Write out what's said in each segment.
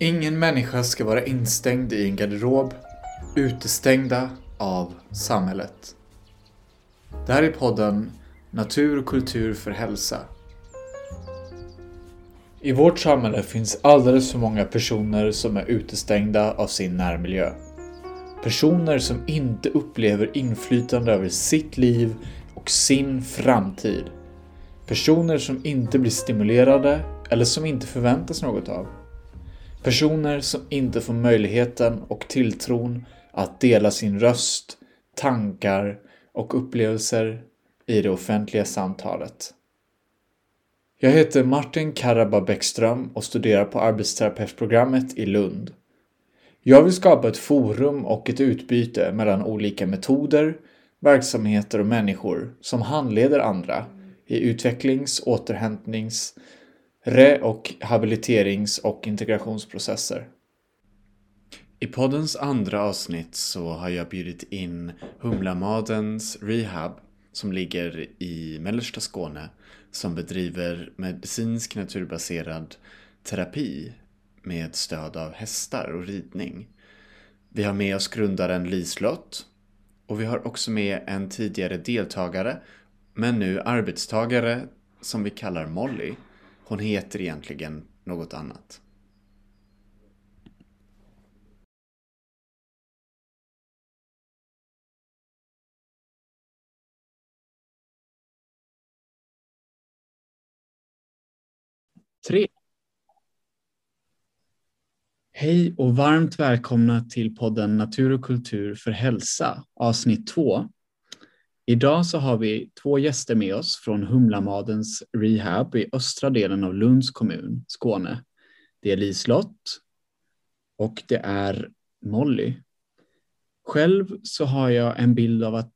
Ingen människa ska vara instängd i en garderob, utestängda av samhället. Det här är podden Natur och kultur för hälsa. I vårt samhälle finns alldeles för många personer som är utestängda av sin närmiljö. Personer som inte upplever inflytande över sitt liv och sin framtid. Personer som inte blir stimulerade eller som inte förväntas något av. Personer som inte får möjligheten och tilltron att dela sin röst, tankar och upplevelser i det offentliga samtalet. Jag heter Martin Karaba Bäckström och studerar på arbetsterapeutprogrammet i Lund. Jag vill skapa ett forum och ett utbyte mellan olika metoder, verksamheter och människor som handleder andra i utvecklings-, återhämtnings-, re och habiliterings och integrationsprocesser. I poddens andra avsnitt så har jag bjudit in Humlamadens Rehab som ligger i mellersta Skåne som bedriver medicinsk naturbaserad terapi med stöd av hästar och ridning. Vi har med oss grundaren Lislott och vi har också med en tidigare deltagare men nu arbetstagare som vi kallar Molly. Hon heter egentligen något annat. Tre. Hej och varmt välkomna till podden Natur och kultur för hälsa avsnitt 2. Idag så har vi två gäster med oss från Humlamadens Rehab i östra delen av Lunds kommun, Skåne. Det är Lislott och det är Molly. Själv så har jag en bild av att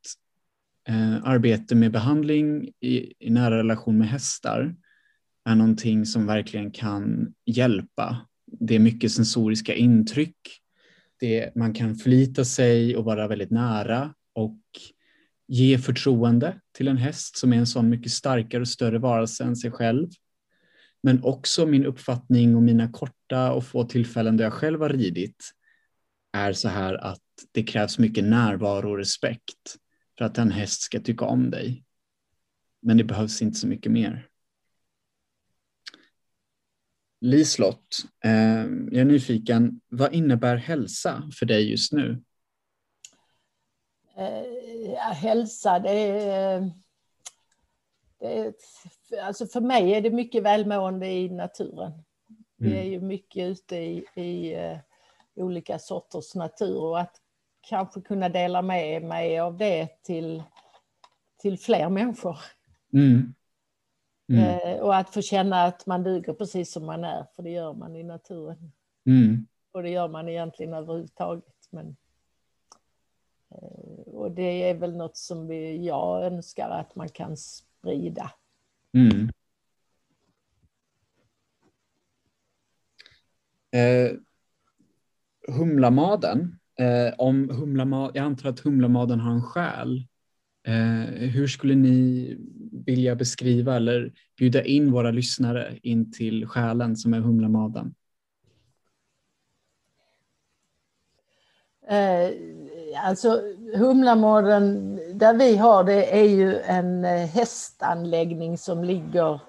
eh, arbete med behandling i, i nära relation med hästar är någonting som verkligen kan hjälpa. Det är mycket sensoriska intryck. Det, man kan förlita sig och vara väldigt nära och ge förtroende till en häst som är en sån mycket starkare och större varelse än sig själv. Men också min uppfattning och mina korta och få tillfällen där jag själv har ridit är så här att det krävs mycket närvaro och respekt för att en häst ska tycka om dig. Men det behövs inte så mycket mer. Lislott, eh, jag är nyfiken, vad innebär hälsa för dig just nu? Eh, hälsa, det är, det är, Alltså för mig är det mycket välmående i naturen. Mm. Vi är ju mycket ute i, i uh, olika sorters natur och att kanske kunna dela med mig av det till, till fler människor. Mm. Mm. Eh, och att få känna att man duger precis som man är, för det gör man i naturen. Mm. Och det gör man egentligen överhuvudtaget. Men, eh, och det är väl något som vi, jag önskar att man kan sprida. Mm. Eh, humlamaden, eh, om humlamad, jag antar att humlamaden har en själ. Eh, hur skulle ni vilja beskriva eller bjuda in våra lyssnare in till själen som är humlamaden? Alltså Humlamaden, där vi har det är ju en eh, hästanläggning som ligger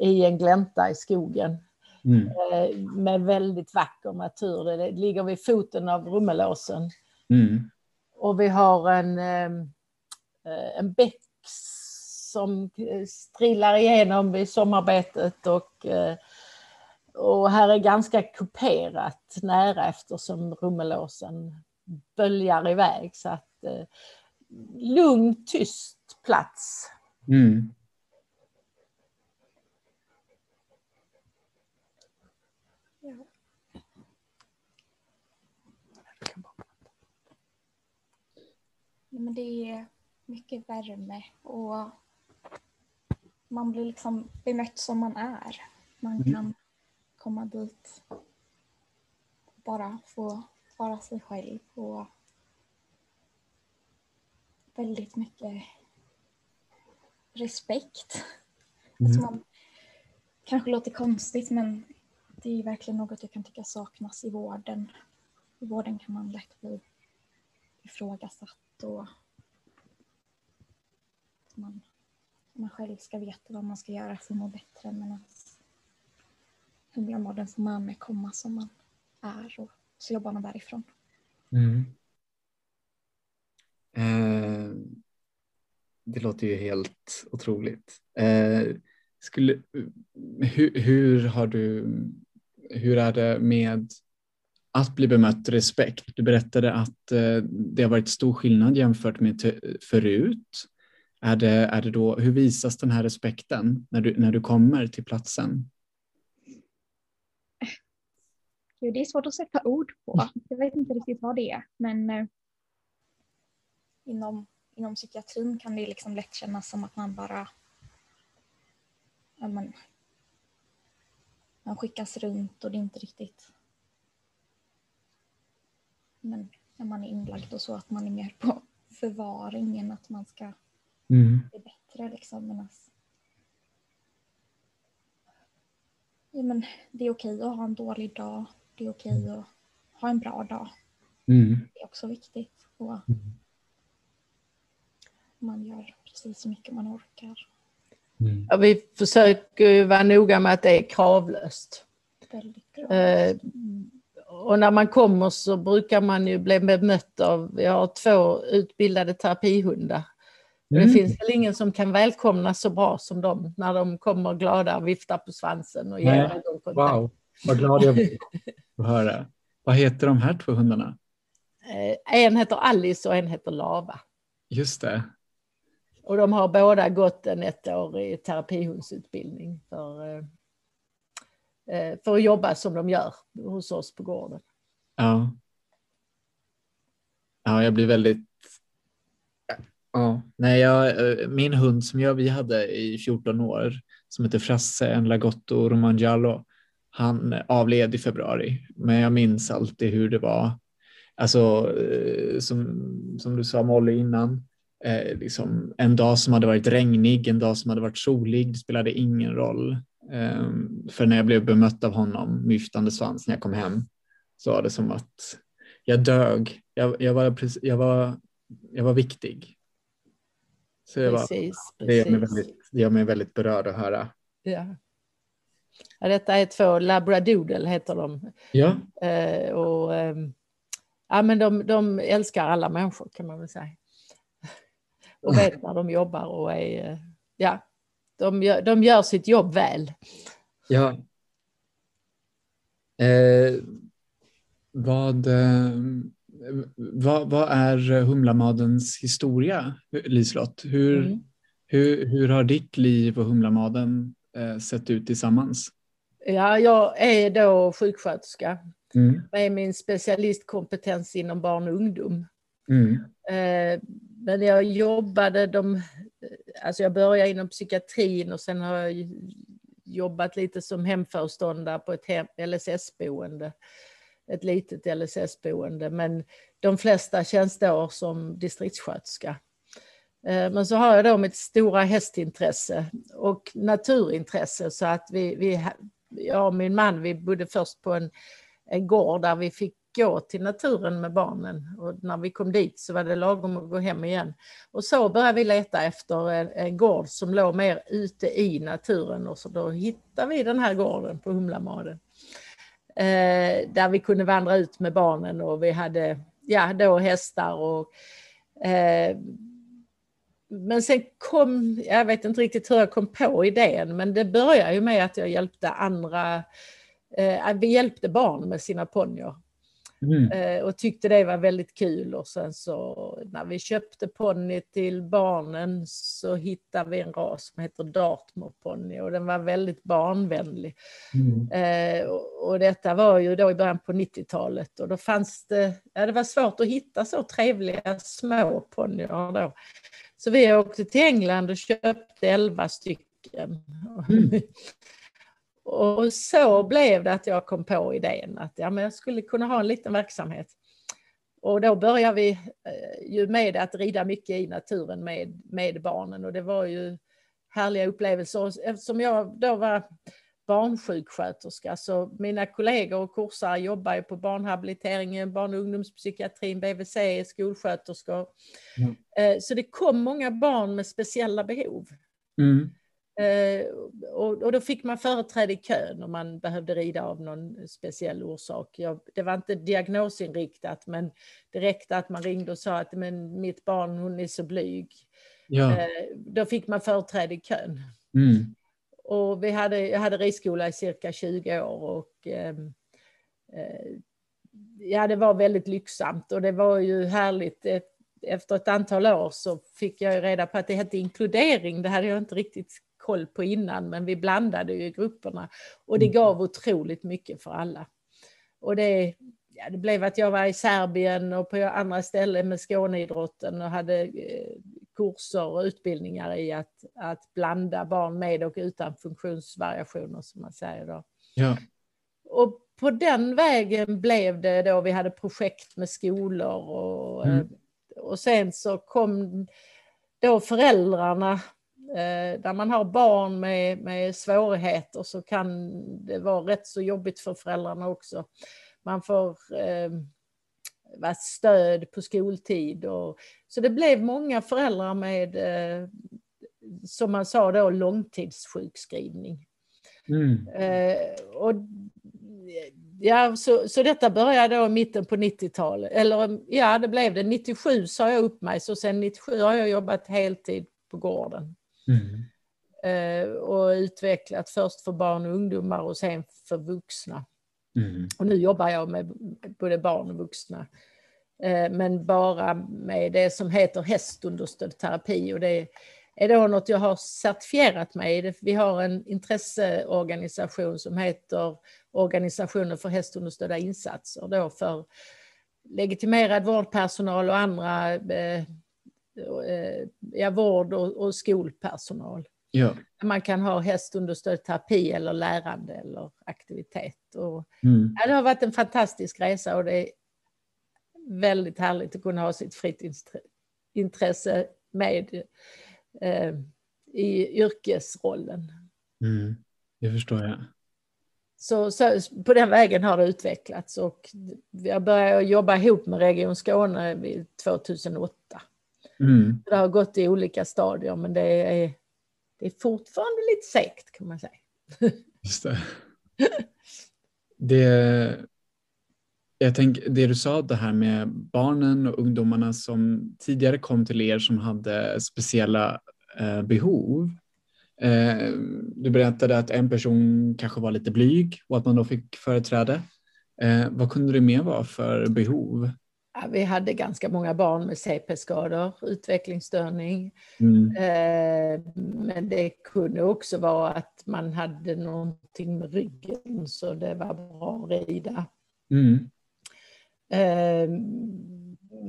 i en glänta i skogen. Mm. Eh, med väldigt vacker natur. Det ligger vid foten av Rummelåsen. Mm. Och vi har en eh, Eh, en bäck som strillar igenom vid sommarbetet och, och här är ganska kuperat nära eftersom Rummelåsen böljar iväg så att eh, lugn, tyst plats. Mm. Ja, men det är mycket värme och man blir liksom bemött som man är. Man mm. kan komma dit och bara få vara sig själv och väldigt mycket respekt. Mm. Alltså man kanske låter konstigt men det är verkligen något jag kan tycka saknas i vården. I vården kan man lätt bli ifrågasatt och man, man själv ska veta vad man ska göra för att må bättre medan Humlamodden får man med komma som man är och så jobbar man därifrån. Mm. Eh, det låter ju helt otroligt. Eh, skulle, hur, hur, har du, hur är det med att bli bemött respekt? Du berättade att eh, det har varit stor skillnad jämfört med förut. Är det, är det då, hur visas den här respekten när du, när du kommer till platsen? Det är svårt att sätta ord på. Jag vet inte riktigt vad det är, men eh, inom, inom psykiatrin kan det liksom lätt kännas som att man bara ja, man, man skickas runt och det är inte riktigt men när man är inlagd och så att man är mer på förvaring än att man ska mm. bli bättre liksom. Men alltså, ja, men det är okej att ha en dålig dag. Det är okej att ha en bra dag. Mm. Det är också viktigt. Och mm. Man gör precis så mycket man orkar. Mm. Ja, vi försöker vara noga med att det är kravlöst. Eh, och när man kommer så brukar man ju bli bemött av, vi har två utbildade terapihundar. Mm. Det finns väl ingen som kan välkomna så bra som dem när de kommer glada och viftar på svansen och ger ögonkontakt. Wow, vad glad jag blir att höra. Vad heter de här två hundarna? Eh, en heter Alice och en heter Lava. Just det. Och de har båda gått en ettårig terapihundsutbildning för, eh, eh, för att jobba som de gör hos oss på gården. Ja. Ja, jag blir väldigt... Ja, nej, jag, min hund som jag, vi hade i 14 år som heter Frasse, en lagotto romangiallo, han avled i februari. Men jag minns alltid hur det var. Alltså, som, som du sa Molly innan, eh, liksom en dag som hade varit regnig, en dag som hade varit solig, det spelade ingen roll. Eh, för när jag blev bemött av honom med viftande svans när jag kom hem så var det som att jag dög. Jag, jag, var, jag, var, jag var viktig. Så jag precis, var, det, gör mig väldigt, det gör mig väldigt berörd att höra. Ja. Ja, detta är två labradoodle heter de. Ja. Eh, och, eh, ja, men de, de älskar alla människor kan man väl säga och vet när de jobbar och är, eh, ja, de gör, de gör sitt jobb väl. Ja. Eh, vad, eh, vad, vad är Humlamadens historia, Liselott? Hur, mm. hur, hur har ditt liv och Humlamaden eh, sett ut tillsammans? Ja, jag är då sjuksköterska mm. med min specialistkompetens inom barn och ungdom. Mm. Eh, men jag jobbade, de, alltså jag började inom psykiatrin och sen har jag jobbat lite som hemföreståndare på ett hem, LSS-boende. Ett litet LSS-boende, men de flesta tjänsteår som distriktssköterska. Eh, men så har jag då mitt stora hästintresse och naturintresse så att vi, vi jag och min man, vi bodde först på en, en gård där vi fick gå till naturen med barnen. Och när vi kom dit så var det lagom att gå hem igen. Och så började vi leta efter en, en gård som låg mer ute i naturen och så då hittade vi den här gården på Humlamaden. Eh, där vi kunde vandra ut med barnen och vi hade ja, då hästar och eh, men sen kom, jag vet inte riktigt hur jag kom på idén, men det började ju med att jag hjälpte andra, eh, vi hjälpte barn med sina ponnyer. Mm. Eh, och tyckte det var väldigt kul och sen så när vi köpte ponny till barnen så hittade vi en ras som heter Dartmoor-ponny och den var väldigt barnvänlig. Mm. Eh, och, och, detta var ju då i början på 90-talet och då fanns det, ja det var svårt att hitta så trevliga små ponnyer då. Så vi åkte till England och köpte elva stycken. Mm. Och så blev det att jag kom på idén att ja, men jag skulle kunna ha en liten verksamhet. Och då började vi eh, ju med att rida mycket i naturen med, med barnen och det var ju härliga upplevelser. Eftersom jag då var barnsjuksköterska. Så mina kollegor och kursare jobbar ju på barnhabiliteringen, barn och ungdomspsykiatrin, BVC, skolsköterskor. Mm. Så det kom många barn med speciella behov. Mm. Eh, och, och, då fick man företräde i kön om man behövde rida av någon speciell orsak. Jag, det var inte diagnosinriktat men det räckte att man ringde och sa att men mitt barn hon är så blyg. Ja. Eh, då fick man företräde i kön. Mm. Och vi hade, jag hade ridskola i cirka 20 år och ehm, eh, ja, det var väldigt lyxsamt och det var ju härligt. Efter ett antal år så fick jag reda på att det hette inkludering. Det hade jag inte riktigt koll på innan, men vi blandade ju grupperna och det mm. gav otroligt mycket för alla. Och det, ja, det blev att jag var i Serbien och på andra ställen med Skåneidrotten och hade eh, kurser och utbildningar i att, att blanda barn med och utan funktionsvariationer som man säger då. Ja. Och på den vägen blev det då, vi hade projekt med skolor och, mm. Eh, och sen så kom då föräldrarna eh, där man har barn med, med svårigheter så kan det vara rätt så jobbigt för föräldrarna också. Man får eh, stöd på skoltid. Och, så det blev många föräldrar med, eh, som man sa då, långtidssjukskrivning. Mm. Eh, och, ja, så, så detta började då i mitten på 90-talet. Eller ja, det blev det. 97 sa jag upp mig, så sen 97 har jag jobbat heltid på gården. Mm. Eh, och utvecklat först för barn och ungdomar och sen för vuxna. Mm. Och nu jobbar jag med både barn och vuxna. Eh, men bara med det som heter hästunderstödd terapi. Och det är då något jag har certifierat mig i. Vi har en intresseorganisation som heter Organisationen för hästunderstödda insatser. Då för legitimerad vårdpersonal och andra eh, eh, ja, vård och, och skolpersonal. Ja. Man kan ha hästunderstödd terapi eller lärande eller aktivitet. Och, mm. ja, det har varit en fantastisk resa och det är väldigt härligt att kunna ha sitt fritidsintresse med eh, i yrkesrollen. Mm. Det förstår jag. Så, så, på den vägen har det utvecklats och jag började jobba ihop med Region Skåne 2008. Mm. Det har gått i olika stadier men det är det är fortfarande lite segt kan man säga. Just det. det jag tänk, det du sa, det här med barnen och ungdomarna som tidigare kom till er som hade speciella eh, behov. Eh, du berättade att en person kanske var lite blyg och att man då fick företräde. Eh, vad kunde det mer vara för behov? Vi hade ganska många barn med CP-skador, utvecklingsstörning. Mm. Eh, men det kunde också vara att man hade någonting med ryggen så det var bra att rida. Mm. Eh,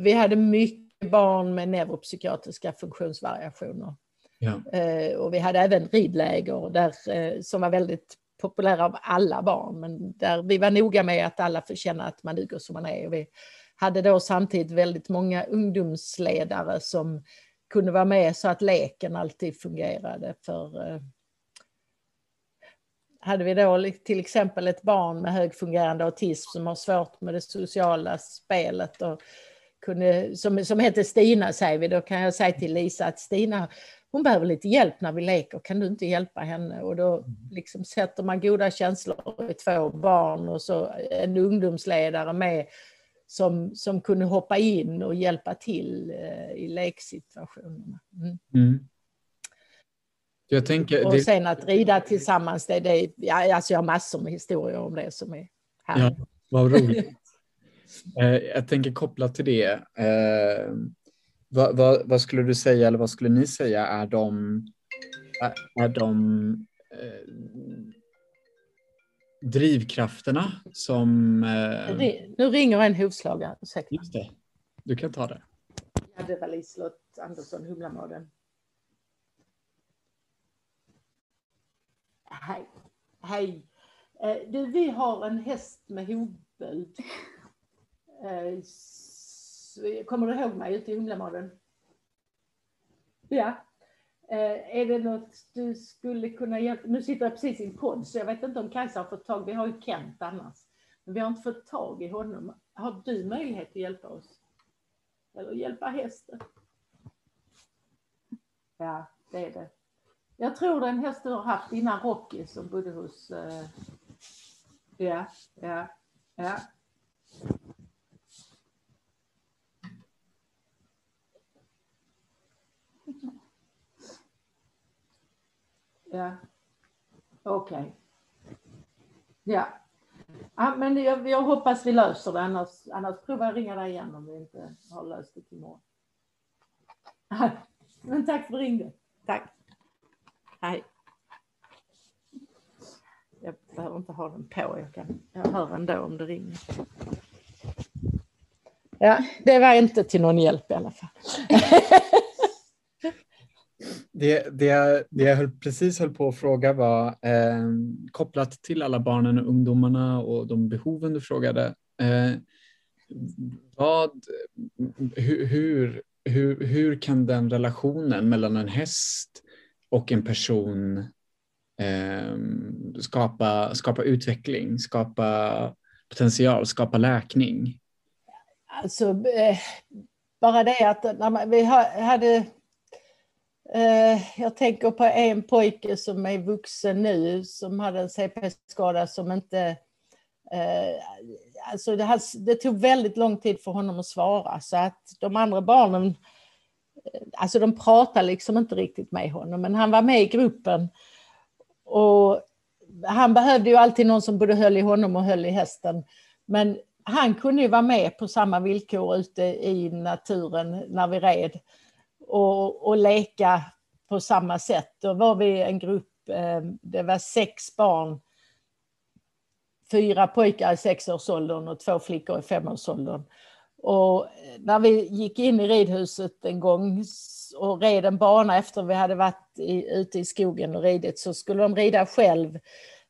vi hade mycket barn med neuropsykiatriska funktionsvariationer. Ja. Eh, och vi hade även ridläger där, som var väldigt populära av alla barn, men där vi var noga med att alla får känna att man duger som man är. Och vi hade då samtidigt väldigt många ungdomsledare som kunde vara med så att leken alltid fungerade. För eh, hade vi då till exempel ett barn med högfungerande autism som har svårt med det sociala spelet och kunde, som, som heter Stina säger vi, då kan jag säga till Lisa att Stina hon behöver lite hjälp när vi leker, kan du inte hjälpa henne? Och då mm. liksom sätter man goda känslor i två barn och så en ungdomsledare med som, som kunde hoppa in och hjälpa till eh, i leksituationerna. Mm. Mm. Jag tänker, och det... sen att rida tillsammans, det, det, ja, alltså jag har massor med historier om det som är härligt. Ja, vad roligt. eh, jag tänker kopplat till det. Eh, vad, vad, vad, skulle du säga, eller vad skulle ni säga är de, är de eh, drivkrafterna som... Eh... Nu ringer en hovslagare, ursäkta. Just det. Du kan ta det. Ja, det var Liselott Andersson, Humlamaden. Hej. Hej. Eh, du, vi har en häst med hovböld. Eh, kommer du ihåg mig ute i Humlamaden? Ja. Eh, är det något du skulle kunna hjälpa? Nu sitter jag precis i en podd så jag vet inte om Kajsa har fått tag, vi har ju Kent annars. Men vi har inte fått tag i honom. Har du möjlighet att hjälpa oss? Eller hjälpa hästen? Ja, det är det. Jag tror det är en häst du har haft innan Rocky som bodde hos... Eh, ja, ja, ja. Ja, okej. Okay. Ja. ja, men jag, jag, hoppas vi löser det, annars, annars provar jag ringa dig igen om vi inte har löst det till imorgon. Men tack för ringde. Tack. Hej. Jag behöver inte ha den på, jag, kan, jag hör ändå om det ringer. Ja, det var inte till någon hjälp i alla fall. Det, det, det jag höll, precis höll på att fråga var eh, kopplat till alla barnen och ungdomarna och de behoven du frågade. Eh, vad, hur, hur, hur, hur kan den relationen mellan en häst och en person eh, skapa, skapa utveckling, skapa potential, skapa läkning? Alltså, eh, bara det att vi hade Eh, jag tänker på en pojke som är vuxen nu som hade en CP-skada som inte... Eh, alltså det, det, tog väldigt lång tid för honom att svara så att de andra barnen, eh, alltså de pratade liksom inte riktigt med honom men han var med i gruppen. Och han behövde ju alltid någon som både höll i honom och höll i hästen. Men han kunde ju vara med på samma villkor ute i naturen när vi red och, och leka på samma sätt. Då var vi en grupp, eh, det var sex barn, fyra pojkar i sexårsåldern och två flickor i femårsåldern. Och när vi gick in i ridhuset en gång och red en bana efter vi hade varit i, ute i skogen och ridit så skulle de rida själv.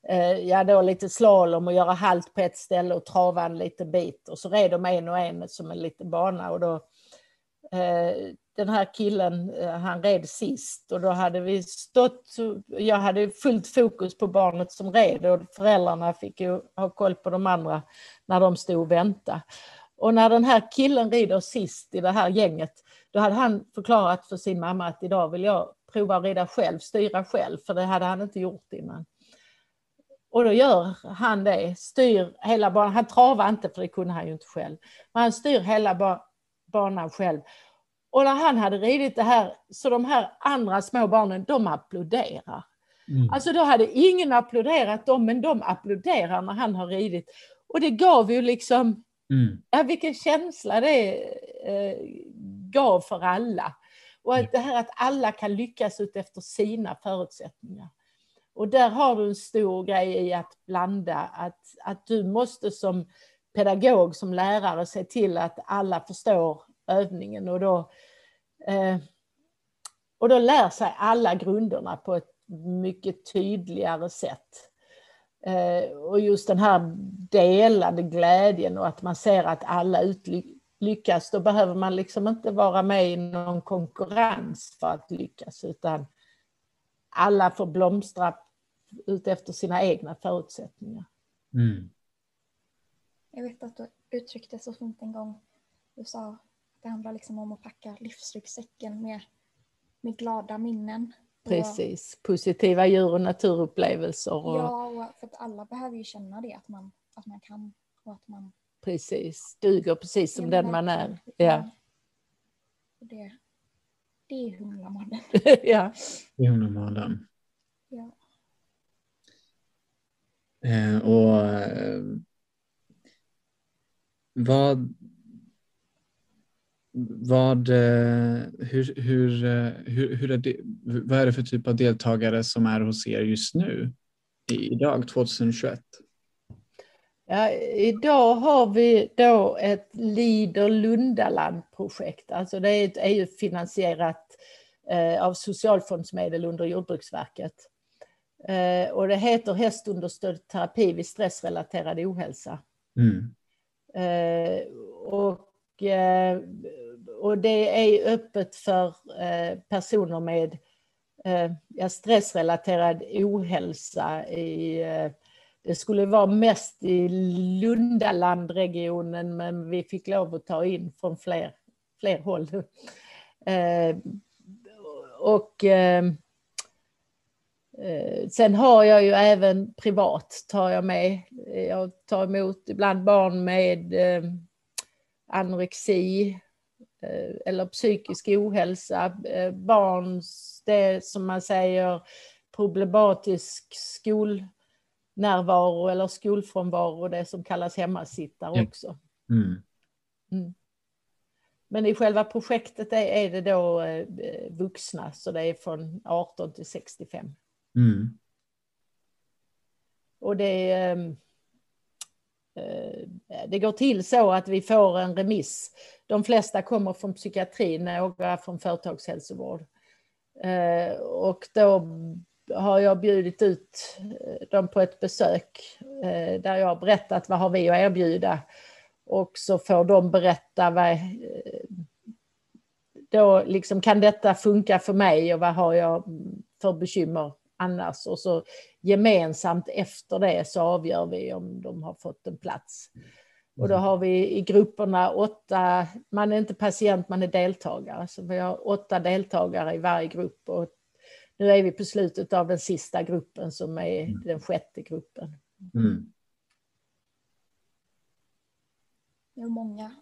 Eh, ja, då lite slalom och göra halt på ett ställe och trava en liten bit. Och så red de en och en som en liten bana och då eh, den här killen, eh, han red sist och då hade vi stått, jag hade fullt fokus på barnet som red och föräldrarna fick ju ha koll på de andra när de stod och väntade. Och när den här killen rider sist i det här gänget, då hade han förklarat för sin mamma att idag vill jag prova att rida själv, styra själv, för det hade han inte gjort innan. Och då gör han det, styr hela banan. Han travar inte, för det kunde han ju inte själv. Men han styr hela banan själv. Och när han hade ridit det här, så de här andra små barnen, de applåderar. Mm. Alltså då hade ingen applåderat dem, men de applåderar när han har ridit. Och det gav ju liksom, mm. ja, vilken känsla det eh, gav för alla. Och att det här att alla kan lyckas ut efter sina förutsättningar. Och där har du en stor grej i att blanda, att, att du måste som pedagog, som lärare se till att alla förstår övningen och då, och då lär sig alla grunderna på ett mycket tydligare sätt. Eh, och just den här delade glädjen och att man ser att alla lyckas, då behöver man liksom inte vara med i någon konkurrens för att lyckas, utan alla får blomstra ut efter sina egna förutsättningar. Mm. Jag vet att du uttryckte så fint en gång. Du sa det handlar liksom om att packa livsryggsäcken med, med glada minnen. Precis, och, positiva djur och naturupplevelser. Och... Ja, och för att alla behöver ju känna det, att man, att man kan och att man... Precis, duger precis som den man är. Ja. Det, det är Humlamadden. ja. Det är Humlamadden. Ja. Eh, och eh, vad vad, eh, hur, hur, eh, hur, hur är det, vad är det för typ av deltagare som är hos er just nu, idag 2021? Ja, idag har vi då ett Lider Lundaland-projekt. Alltså det är ett EU-finansierat eh, av socialfondsmedel under Jordbruksverket. Eh, och det heter hästunderstödd terapi vid stressrelaterad ohälsa. Mm. Eh, och Eh, och det är öppet för eh, personer med eh, ja, stressrelaterad ohälsa i det skulle vara mest i Lundalandregionen men vi fick lov att ta in från fler, fler håll. Och sen har jag ju även privat tar jag med. Jag tar emot ibland barn med anorexi eh, eller psykisk ohälsa. Eh, barn, det som man säger problematisk skol närvaro eller skolfrånvaro, det som kallas hemmasittare också. Mm. Mm. Men i själva projektet är, är det då eh, vuxna, så det är från 18 till 65. Mm. Och det, ehm, eh, Eh, det går till så att vi får en remiss. De flesta kommer från psykiatrin, några från företagshälsovård. Eh, och då har jag bjudit ut eh, dem på ett besök där jag har berättat vad har vi att erbjuda och så får de berätta vad då liksom kan detta funka för mig och vad har jag för bekymmer annars och så gemensamt efter det så avgör vi om de har fått en plats. Och då har vi i grupperna åtta, man är inte patient, man är deltagare. Så vi har åtta deltagare i varje grupp och nu är vi på slutet av den sista gruppen som är mm. den sjätte gruppen. Mm. Ja, många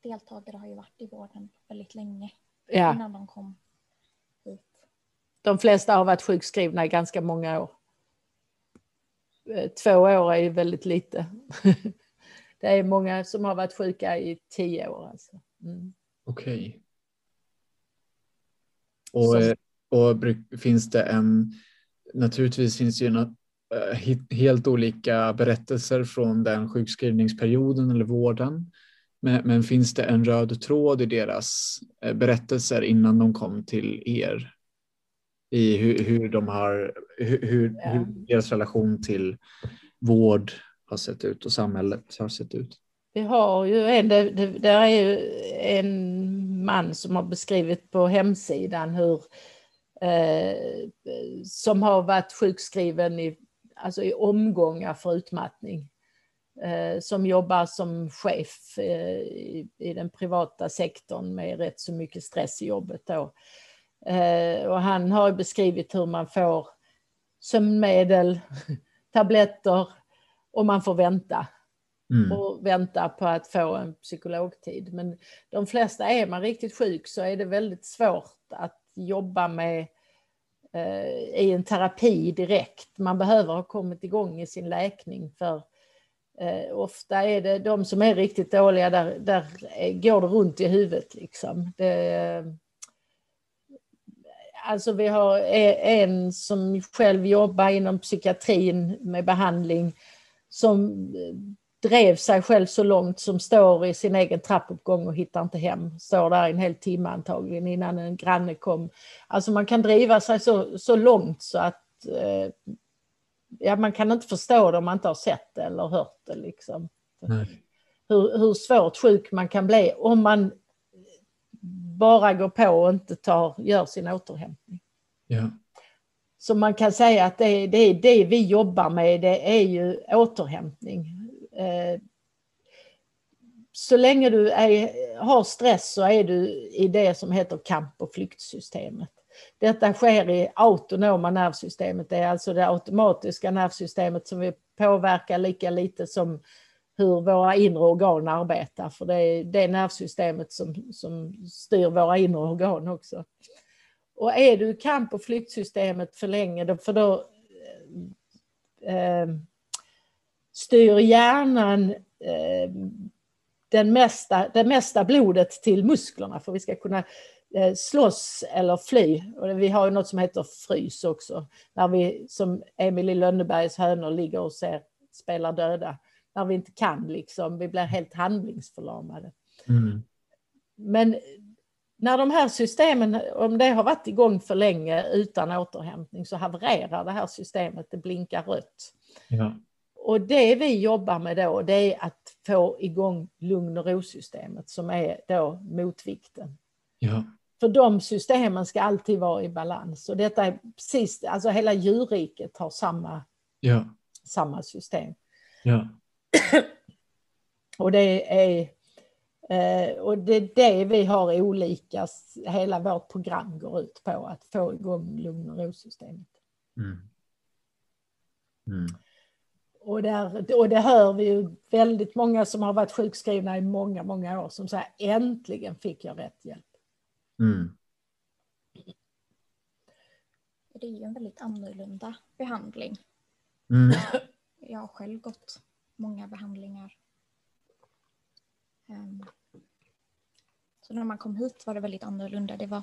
deltagare har ju varit i vården väldigt länge ja. innan de kom. De flesta har varit sjukskrivna i ganska många år. Eh, två år är ju väldigt lite. Det är många som har varit sjuka i tio år. Alltså. Mm. Okej. Okay. Och och finns det en, naturligtvis finns det ju eh, helt olika berättelser från den sjukskrivningsperioden eller vården. Men, men, finns det en röd tråd i deras eh, berättelser innan de kom till er? I hur, hur de har, hur, hur, ja. hur deras relation till vård har sett ut och samhället har sett ut? Vi har ju en, det, det, där är ju en man som har beskrivit på hemsidan hur eh, som har varit sjukskriven i, alltså i omgångar för utmattning. Eh, som jobbar som chef eh, i, i, den privata sektorn med rätt så mycket stress i jobbet då. Eh, och han har beskrivit hur man får sömnmedel, tabletter och man får vänta. Mm. och vänta på att få en psykologtid. Men de flesta, är man riktigt sjuk så är det väldigt svårt att jobba med eh, i en terapi direkt. Man behöver ha kommit igång i sin läkning för eh, ofta är det de som är riktigt dåliga, där, där går det runt i huvudet liksom. Det, alltså vi har en som själv jobbar inom psykiatrin med behandling som drev sig själv så långt som står i sin egen trappuppgång och hittar inte hem. Står där en hel timme antagligen innan en granne kom. Alltså man kan driva sig så, så långt så att eh, ja, man kan inte förstå det om man inte har sett det eller hört det. Liksom. Hur, hur svårt sjuk man kan bli om man bara går på och inte tar, gör sin återhämtning. Ja. Så man kan säga att det, det det vi jobbar med, det är ju återhämtning. Eh, så länge du är, har stress så är du i det som heter kamp och flyktsystemet. Detta sker i autonoma nervsystemet, det är alltså det automatiska nervsystemet som vi påverkar lika lite som hur våra inre organ arbetar, för det är det nervsystemet som, som styr våra inre organ också. Och är du i kamp och flyktsystemet för länge, för då eh, eh, styr hjärnan eh, den mesta, det mesta blodet till musklerna för vi ska kunna eh, slåss eller fly. Och vi har ju något som heter frys också, när vi som Emil i Lönnebergs hönor ligger och ser, spelar döda. När vi inte kan, liksom, vi blir helt handlingsförlamade. Mm. Men när de här systemen, om det har varit igång för länge utan återhämtning så havererar det här systemet, det blinkar rött. Ja. Och det vi jobbar med då, det är att få igång lugn och ro-systemet som är då motvikten. Ja. För de systemen ska alltid vara i balans. Och detta är precis, alltså hela djurriket har samma, Ja. samma system. Ja. Och det är eh, och det är det vi har olika, hela vårt program går ut på, att få igång lugn och ro-systemet. Mm. Mm. Och, där, och det hör vi ju väldigt många som har varit sjukskrivna i många, många år som säger äntligen fick jag rätt hjälp. Mm. Det är ju en väldigt annorlunda behandling. Mm. Jag har själv gått många behandlingar. Ehm, Så när man kom hit var det väldigt annorlunda. Det var,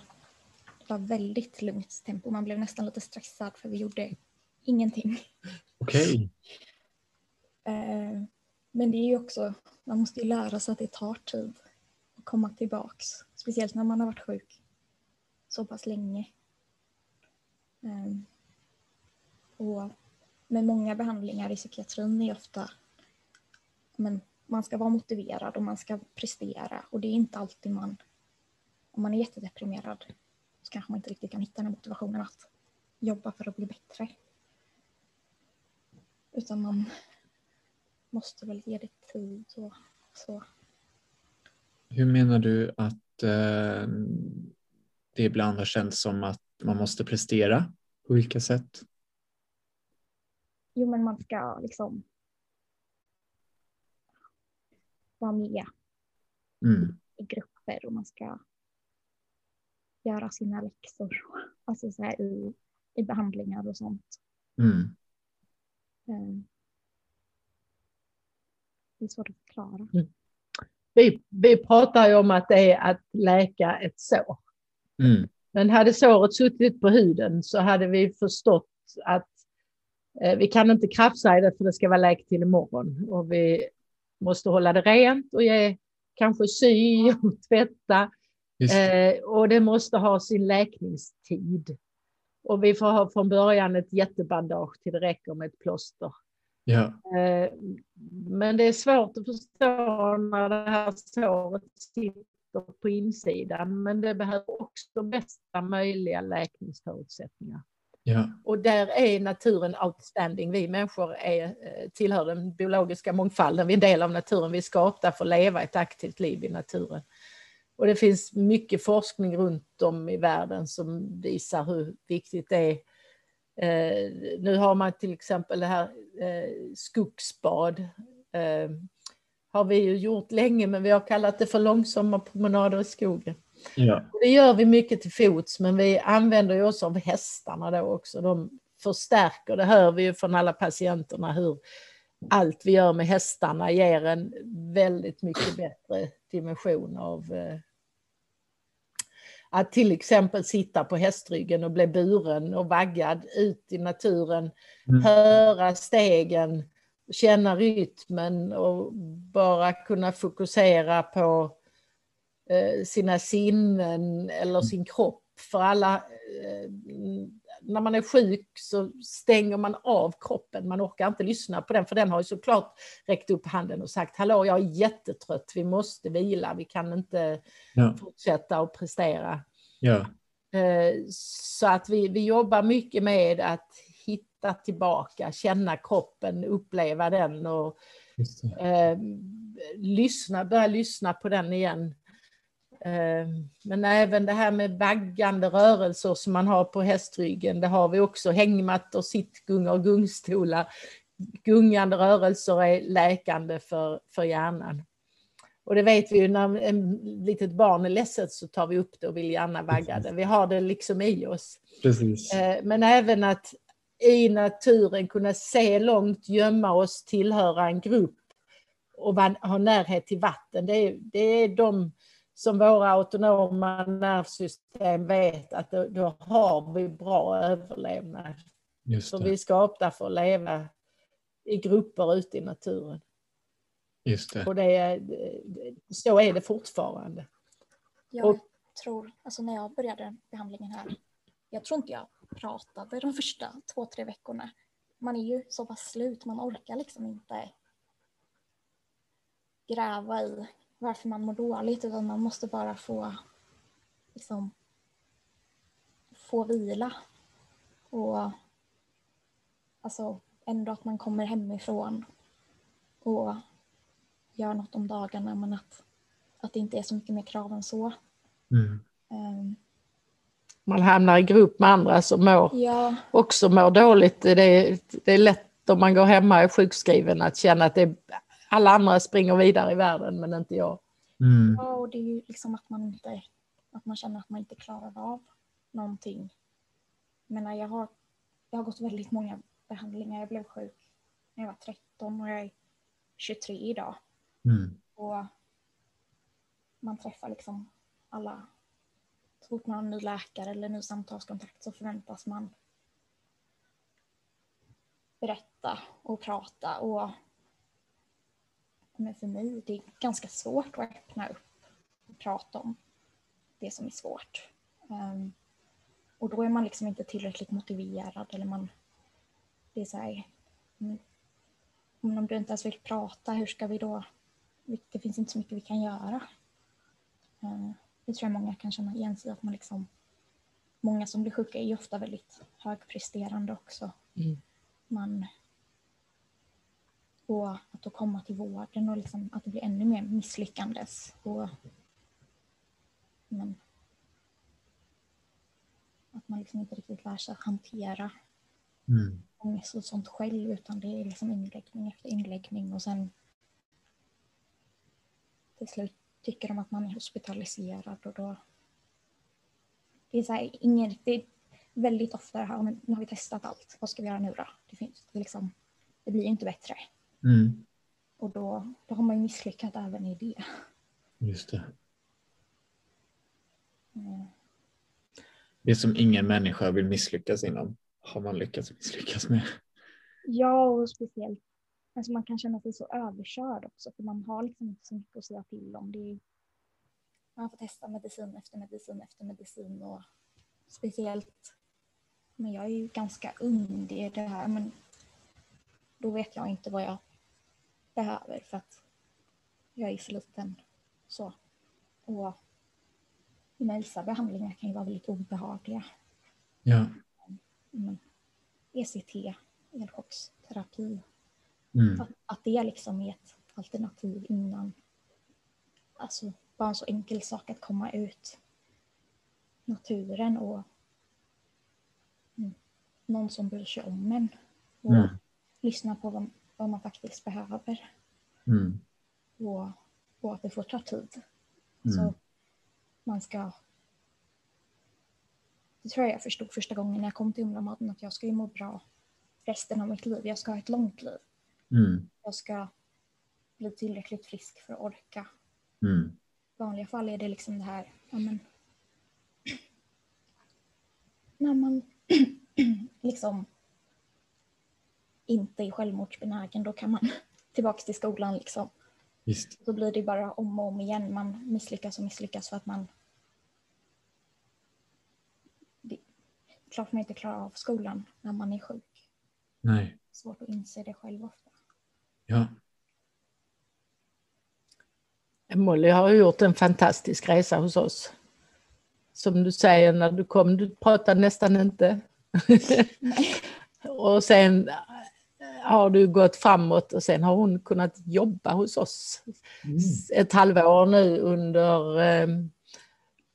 det var väldigt lugnt tempo. Man blev nästan lite stressad för vi gjorde ingenting. Okej. Eh, Men det är ju också, man måste ju lära sig att det tar tid att komma tillbaks. Speciellt när man har varit sjuk så pass länge. Eh, Och med många behandlingar i psykiatrin är ofta, men man ska vara motiverad och man ska prestera och det är inte alltid man, om man är jättedeprimerad så kanske man inte riktigt kan hitta den motivationen att jobba för att bli bättre. Utan man måste väl ge det tid och så. Hur menar du att eh, det ibland har känts som att man måste prestera? På vilka sätt? Jo, men man ska liksom vara med Mm. i grupper och man ska göra sina läxor. Alltså så här i, i behandlingar och sånt. Mm. Eh, Det är svårt att förklara. Vi, vi pratar ju om att det är att läka ett sår. Mm. Men hade såret suttit på huden så hade vi förstått att eh, vi kan inte krafsa i det för det ska vara läkt till imorgon. Och vi måste hålla det rent och ge, kanske sy och tvätta. Eh, och det måste ha sin läkningstid. Och vi får ha från början ett jättebandage till det räcker med ett plåster. Ja. Eh, Men det är svårt att förstå när det här såret sitter på insidan. Men det behöver också bästa möjliga läkningsförutsättningar. Ja. Och där är naturen outstanding. Vi människor är, eh, tillhör den biologiska mångfalden. Vi är en del av naturen. Vi är skapta för att leva ett aktivt liv i naturen. Och det finns mycket forskning runt om i världen som visar hur viktigt det är. Eh, nu har man till exempel det här eh, skogsbad. Eh, har vi ju gjort länge men vi har kallat det för långsamma promenader i skogen. Ja. Det gör vi mycket till fots, men vi använder ju också av hästarna då också. De förstärker, det hör vi ju från alla patienterna, hur allt vi gör med hästarna ger en väldigt mycket bättre dimension av eh, att till exempel sitta på hästryggen och bli buren och vaggad ut i naturen, Mm. höra stegen, känna rytmen och bara kunna fokusera på sina sinnen eller sin kropp. För alla, eh, när man är sjuk så stänger man av kroppen. Man orkar inte lyssna på den för den har ju såklart räckt upp handen och sagt hallå jag är jättetrött, vi måste vila, vi kan inte Ja. fortsätta att prestera. Ja. Eh, Så att vi, vi jobbar mycket med att hitta tillbaka, känna kroppen, uppleva den och eh, lyssna, börja lyssna på den igen. Eh, men även det här med vaggande rörelser som man har på hästryggen, det har vi också. Hängmattor, sittgungar och gungstolar. Gungande rörelser är läkande för, för hjärnan. Och det vet vi ju när ett litet barn är ledset så tar vi upp det och vill gärna vagga det. Vi har det liksom i oss. Precis. Eh, Men även att i naturen kunna se långt, gömma oss, tillhöra en grupp och ha närhet till vatten. Det är, det är de som våra autonoma nervsystem vet att då, då har vi bra överlevnad. Just Så det. vi är skapta för att leva i grupper ute i naturen. Just det. Och det är, så är det fortfarande. Jag Och- tror, alltså när jag började behandlingen här, jag tror inte jag pratade de första två, tre veckorna. Man är ju så pass slut, man orkar liksom inte gräva i varför man mår dåligt, utan man måste bara få liksom få vila. Och alltså ändå att man kommer hemifrån och gör något om dagarna men att, att det inte är så mycket mer krav än så. Mm. Um, man hamnar i grupp med andra som mår, ja. också mår dåligt. Det är, det är lätt om man går hemma och är sjukskriven att känna att det är, alla andra springer vidare i världen men inte jag. Mm. Ja, och det är ju liksom att man inte att man känner att man inte klarar av någonting. Men jag har, jag har gått väldigt många behandlingar. Jag blev sjuk när jag var 13 och jag är 23 idag. Mm. Och man träffar liksom alla. Så fort man har en ny läkare eller ny samtalskontakt så förväntas man berätta och prata. Och men för mig det är ganska svårt att öppna upp och prata om det som är svårt. Um, och då är man liksom inte tillräckligt motiverad eller man... Det är så här... Om du inte ens vill prata, hur ska vi då... Det finns inte så mycket vi kan göra. Uh, det tror jag många kan känna igen sig att man liksom... Många som blir sjuka är ju ofta väldigt högpresterande också. Mm. Man... Och att då komma till vården och liksom att det blir ännu mer misslyckandes. Och men att man liksom inte riktigt lär sig att hantera mm. ångest och sånt själv utan det är liksom inläggning efter inläggning och sen till slut tycker de att man är hospitaliserad och då det är så här, ingen, det är väldigt ofta det här, nu har vi testat allt, vad ska vi göra nu då? Det, finns, det, liksom, det blir inte bättre. Mm. Och då, då har man ju misslyckats även i det. Just det. Det som ingen människa vill misslyckas inom har man lyckats misslyckas med. Ja, och speciellt alltså man kan känna sig så överkörd också för man har liksom inte så mycket att säga till om. Det är, man får testa medicin efter medicin efter medicin och speciellt men jag är ju ganska ung, det är det här men då vet jag inte vad jag behöver för att jag är för liten. Så. Och men vissa behandlingar kan ju vara väldigt obehagliga. Ja. Men ECT, elchocksterapi, mm. att, att det liksom är ett alternativ innan. Alltså bara en så enkel sak att komma ut naturen och mm, någon som bryr sig om en och mm. lyssna på vad, vad, man faktiskt behöver. Mm. Och, och att det får ta tid. Så mm man ska... Det tror jag jag förstod första gången när jag kom till Humlamaten att jag ska ju må bra resten av mitt liv. Jag ska ha ett långt liv. Mm. Jag ska bli tillräckligt frisk för att orka. Mm. I vanliga fall är det liksom det här, ja men, när man liksom inte är självmordsbenägen, då kan man tillbaka till skolan liksom. Visst. Då blir det bara om och om igen. Man misslyckas och misslyckas för att man... Det är klart man inte klarar av skolan när man är sjuk. Nej. Svårt att inse det själv ofta. Ja. Molly har gjort en fantastisk resa hos oss. Som du säger när du kom, du pratade nästan inte. och sen har du gått framåt och sen har hon kunnat jobba hos oss mm. ett halvår nu under eh,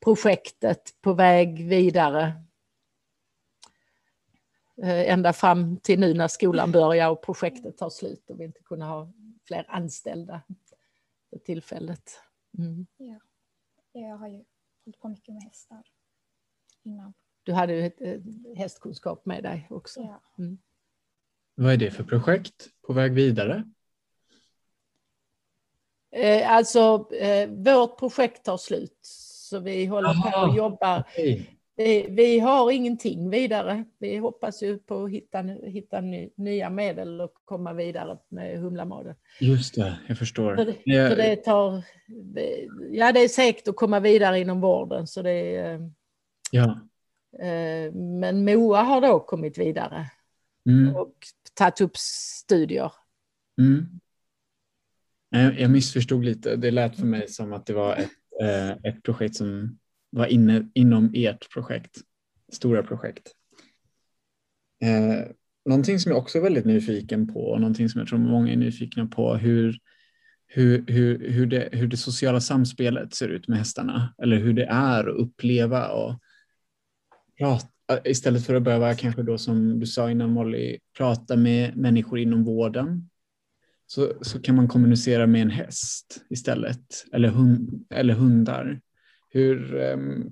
projektet på väg vidare. Eh, ända fram till nu när skolan börjar och projektet tar slut och vi inte kunde ha fler anställda för tillfället. Mm. Ja. Jag har ju hållit på mycket med hästar innan. Du hade ju hästkunskap med dig också. Ja. Mm. Vad är det för projekt på väg vidare? Eh, alltså, eh, vårt projekt tar slut, så vi håller Aha, på och jobbar. Okay. Vi, vi, har ingenting vidare. Vi hoppas ju på att hitta, hitta ny, nya medel och komma vidare med Humlamaden. Just det, jag förstår. För, för det, tar, ja, det är säkert att komma vidare inom vården. Så det är, ja. Eh, men Moa har då kommit vidare. Mm. Och tagit upp studier. Mm. Jag missförstod lite. Det lät för mig som att det var ett, eh, ett projekt som var inne, inom ert projekt. stora projekt. Eh, någonting som jag också är väldigt nyfiken på och någonting som jag tror många är nyfikna på hur, hur, hur, hur, det, hur det sociala samspelet ser ut med hästarna eller hur det är att uppleva och prata istället för att behöva kanske då som du sa innan Molly prata med människor inom vården så, så kan man kommunicera med en häst istället eller, hund, eller hundar. Hur, um,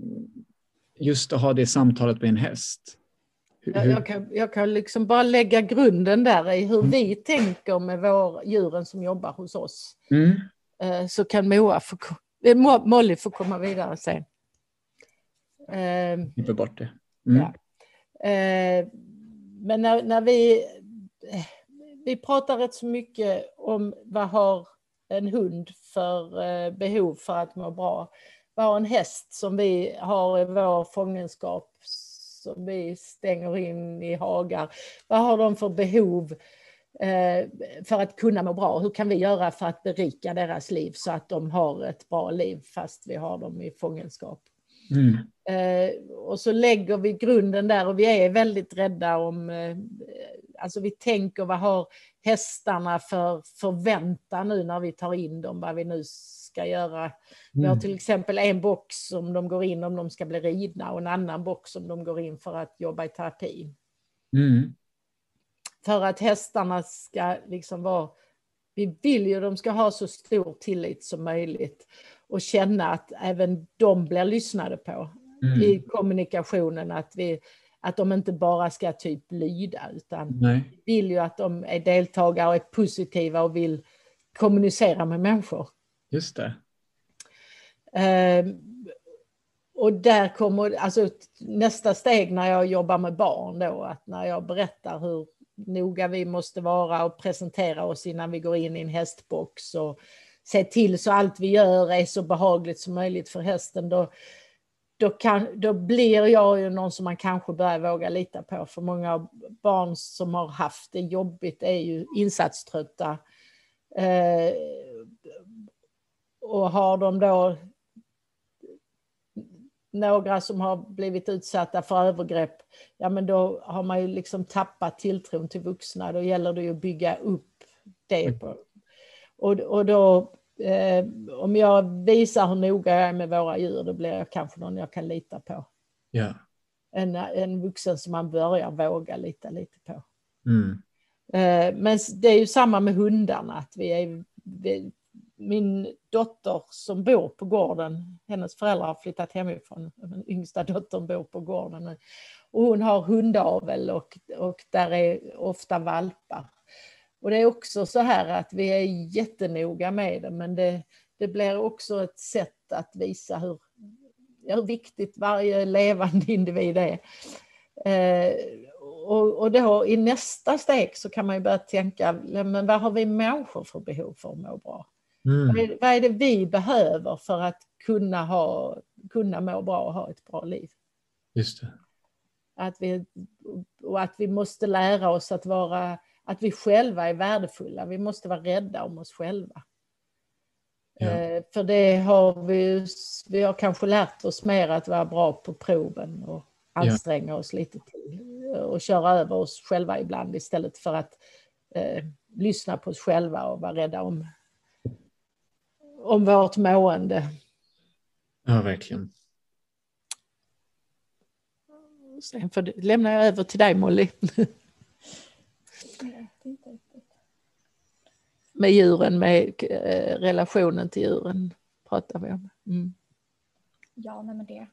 just att ha det samtalet med en häst. Hur, jag, kan, jag kan liksom bara lägga grunden där i hur mm. vi tänker med vår, djuren som jobbar hos oss. Mm. Uh, så kan Moa få, eh, Molly få komma vidare sen. Uh, Klipper bort det. Mm. Ja. Uh, men när, när vi vi pratar rätt så mycket om vad har en hund för eh, behov för att må bra. Vad har en häst som vi har i vår fångenskap som vi stänger in i hagar. Vad har de för behov eh, för att kunna må bra? Hur kan vi göra för att berika deras liv så att de har ett bra liv fast vi har dem i fångenskap? Mm. Eh, och så lägger vi grunden där och vi är väldigt rädda om alltså vi tänker vad har hästarna för förväntan nu när vi tar in dem, vad vi nu ska göra. Mm. Vi har mm. till exempel en box som de går in om de ska bli ridna och en annan box som de går in för att jobba i terapi. Mm. För att hästarna ska liksom vara, vi vill ju att de ska ha så stor tillit som möjligt och känna att även de blir lyssnade på mm. i kommunikationen, att vi att de inte bara ska typ lyda utan Nej. vill ju att de är deltagare och är positiva och vill kommunicera med människor. Just det. Uh, och där kommer alltså, nästa steg när jag jobbar med barn då, att när jag berättar hur noga vi måste vara och presentera oss innan vi går in i en hästbox och se till så allt vi gör är så behagligt som möjligt för hästen, då, då, kan, då blir jag ju någon som man kanske börjar våga lita på. För många barn som har haft det jobbigt är ju insatströtta. Eh, och har de då några som har blivit utsatta för övergrepp, ja men då har man ju liksom tappat tilltron till vuxna. Då gäller det ju att bygga upp det. På. Och, och då eh, om jag visar hur noga jag är med våra djur, då blir jag kanske någon jag kan lita på. Ja. En, en vuxen som man börjar våga lita lite på. Mm. Eh, men det är ju samma med hundarna, att vi är, vi, min dotter som bor på gården, hennes föräldrar har flyttat hemifrån, den yngsta dottern bor på gården. Och hon har hundavel och, och där är ofta valpar. Och det är också så här att vi är jättenoga med det, men det, det blir också ett sätt att visa hur, hur viktigt varje levande individ är. Eh, och, och då i nästa steg så kan man ju börja tänka, men vad har vi människor för behov för att må bra? Mm. Vad, är, vad, är, det vi behöver för att kunna, ha, kunna må bra och ha ett bra liv? Just det. Att vi, och att vi måste lära oss att vara att vi själva är värdefulla. Vi måste vara rädda om oss själva. Ja. Eh, för det har vi, vi har kanske lärt oss mer att vara bra på proven och anstränga ja. oss lite till och köra över oss själva ibland istället för att eh, lyssna på oss själva och vara rädda om, om vårt mående. Ja, verkligen. Sen lämnar jag över till dig Molly. Med djuren, med eh, relationen till djuren pratar vi om. Mm. Ja, nej men det.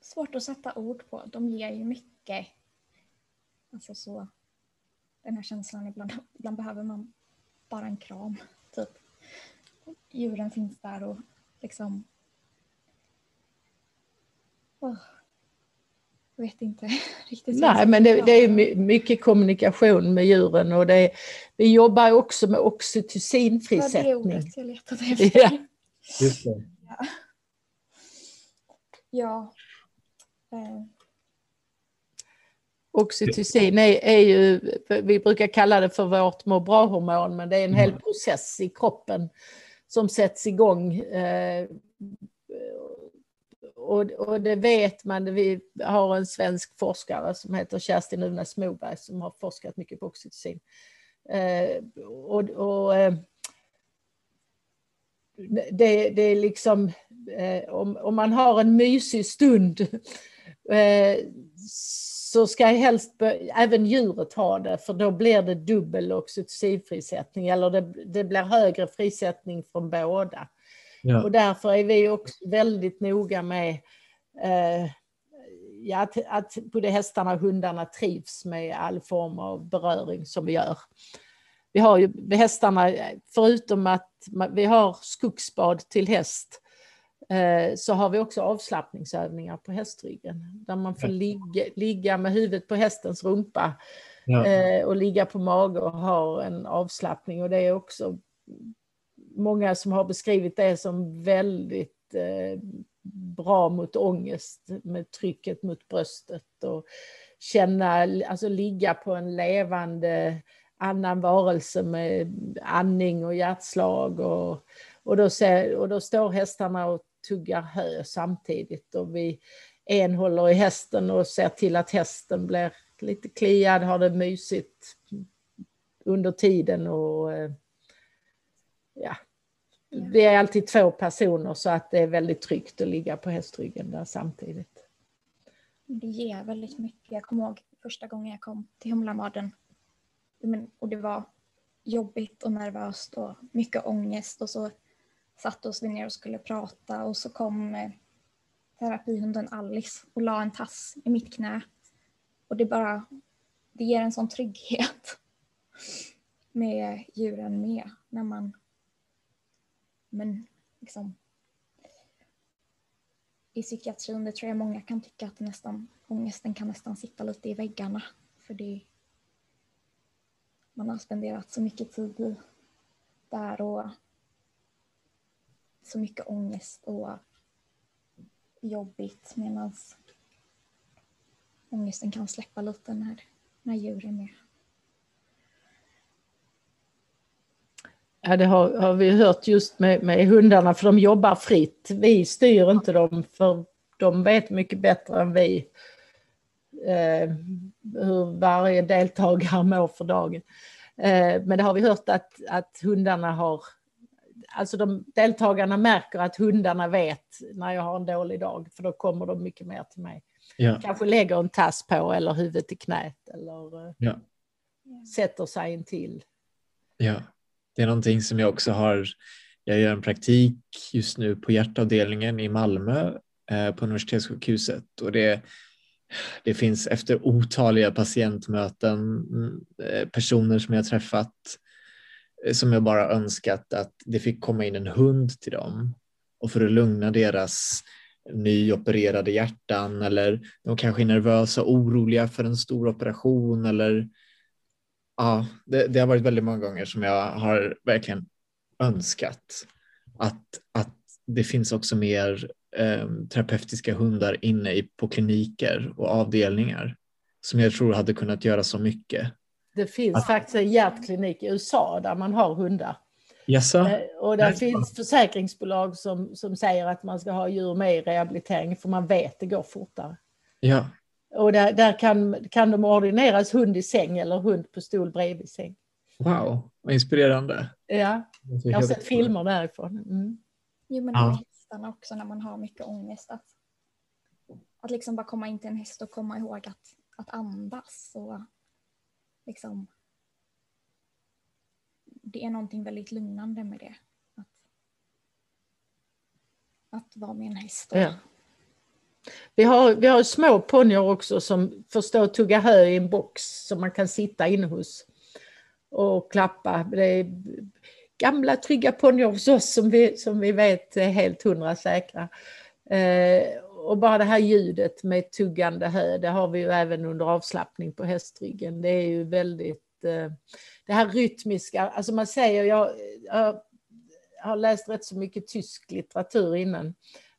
Svårt att sätta ord på. De ger ju mycket. Alltså så. Den här känslan ibland. Ibland behöver man bara en kram. Typ. Djuren finns där och liksom. Oh vet inte riktigt. Nej, men det, det, är mycket kommunikation med djuren och det, vi jobbar också med oxytocinfrisättning. Ja, det är ordet jag letade efter. Ja. Just det. Ja. ja. Eh. Oxytocin är, är ju, vi brukar kalla det för vårt må bra-hormon, men det är en hel mm. process i kroppen som sätts igång. Eh, och, och, det vet man, vi har en svensk forskare som heter Kerstin Unas Moberg som har forskat mycket på oxytocin. Eh, och, och eh, det, det, är liksom, eh, om, om, man har en mysig stund eh, så ska helst även djuret ha det, för då blir det dubbel oxytocinfrisättning, eller det, det blir högre frisättning från båda. Ja. Och därför är vi också väldigt noga med eh, ja, att, att både hästarna och hundarna trivs med all form av beröring som vi gör. Vi har ju hästarna, förutom att vi har skogsbad till häst, eh, så har vi också avslappningsövningar på hästryggen. Där man får ligga, ligga med huvudet på hästens rumpa ja. Eh, och ligga på mage och ha en avslappning. Och det är också många som har beskrivit det som väldigt eh, bra mot ångest med trycket mot bröstet och känna, alltså ligga på en levande annan varelse med andning och hjärtslag och, och, då, ser, och då står hästarna och tuggar hö samtidigt och vi en håller i hästen och ser till att hästen blir lite kliad, har det mysigt under tiden och eh, ja, vi är alltid två personer så att det är väldigt tryggt att ligga på hästryggen där samtidigt. Det ger väldigt mycket. Jag kommer ihåg första gången jag kom till Humlamaden och det var jobbigt och nervöst och mycket ångest och så satte oss vi ner och skulle prata och så kom eh, terapihunden Alice och la en tass i mitt knä. Och det bara, det ger en sån trygghet med djuren med när man men liksom i psykiatrin, det tror jag många kan tycka att nästan, ångesten kan nästan sitta lite i väggarna. För det, man har spenderat så mycket tid där och så mycket ångest och jobbigt medan ångesten kan släppa lite när, när djur är med. Ja, det har, har, vi hört just med, med hundarna, för de jobbar fritt. Vi styr inte dem, för de vet mycket bättre än vi eh, hur varje deltagare mår för dagen. Eh, men det har vi hört att, att hundarna har... Alltså de, deltagarna märker att hundarna vet när jag har en dålig dag, för då kommer de mycket mer till mig. Ja. Kanske lägger en tass på eller huvudet i knät eller eh, ja. sätter sig in till. Ja. Det är någonting som jag också har. Jag gör en praktik just nu på hjärtavdelningen i Malmö eh, på universitetssjukhuset och det, det finns efter otaliga patientmöten eh, personer som jag träffat eh, som jag bara önskat att det fick komma in en hund till dem och för att lugna deras nyopererade hjärtan eller de kanske är nervösa och oroliga för en stor operation eller ja, det, det, har varit väldigt många gånger som jag har verkligen önskat att, att det finns också mer eh, terapeutiska hundar inne i, på kliniker och avdelningar som jag tror hade kunnat göra så mycket. Det finns att, faktiskt en hjärtklinik i USA där man har hundar. Yes, eh, och där finns försäkringsbolag som, som säger att man ska ha djur med i rehabilitering för man vet det går fortare. Ja. Och där, där kan, kan de ordineras hund i säng eller hund på stol bredvid säng. Wow, vad inspirerande. Ja, jag har sett filmer därifrån. Mm. Jo, men ja. hästarna också när man har mycket ångest. Att, att liksom bara komma in till en häst och komma ihåg att, att andas. Och liksom, det är någonting väldigt lugnande med det. Att, att vara med en häst. Och, ja. Vi har, vi har små ponnyer också som får stå och tugga hö i en box som man kan sitta inne hos och klappa. Det är gamla trygga ponnyer hos oss som vi, som vi vet är helt hundra säkra. Eh, och bara det här ljudet med tuggande hö, det har vi ju även under avslappning på hästryggen. Det är ju väldigt, eh, det här rytmiska, alltså man säger, jag, jag har läst rätt så mycket tysk litteratur innan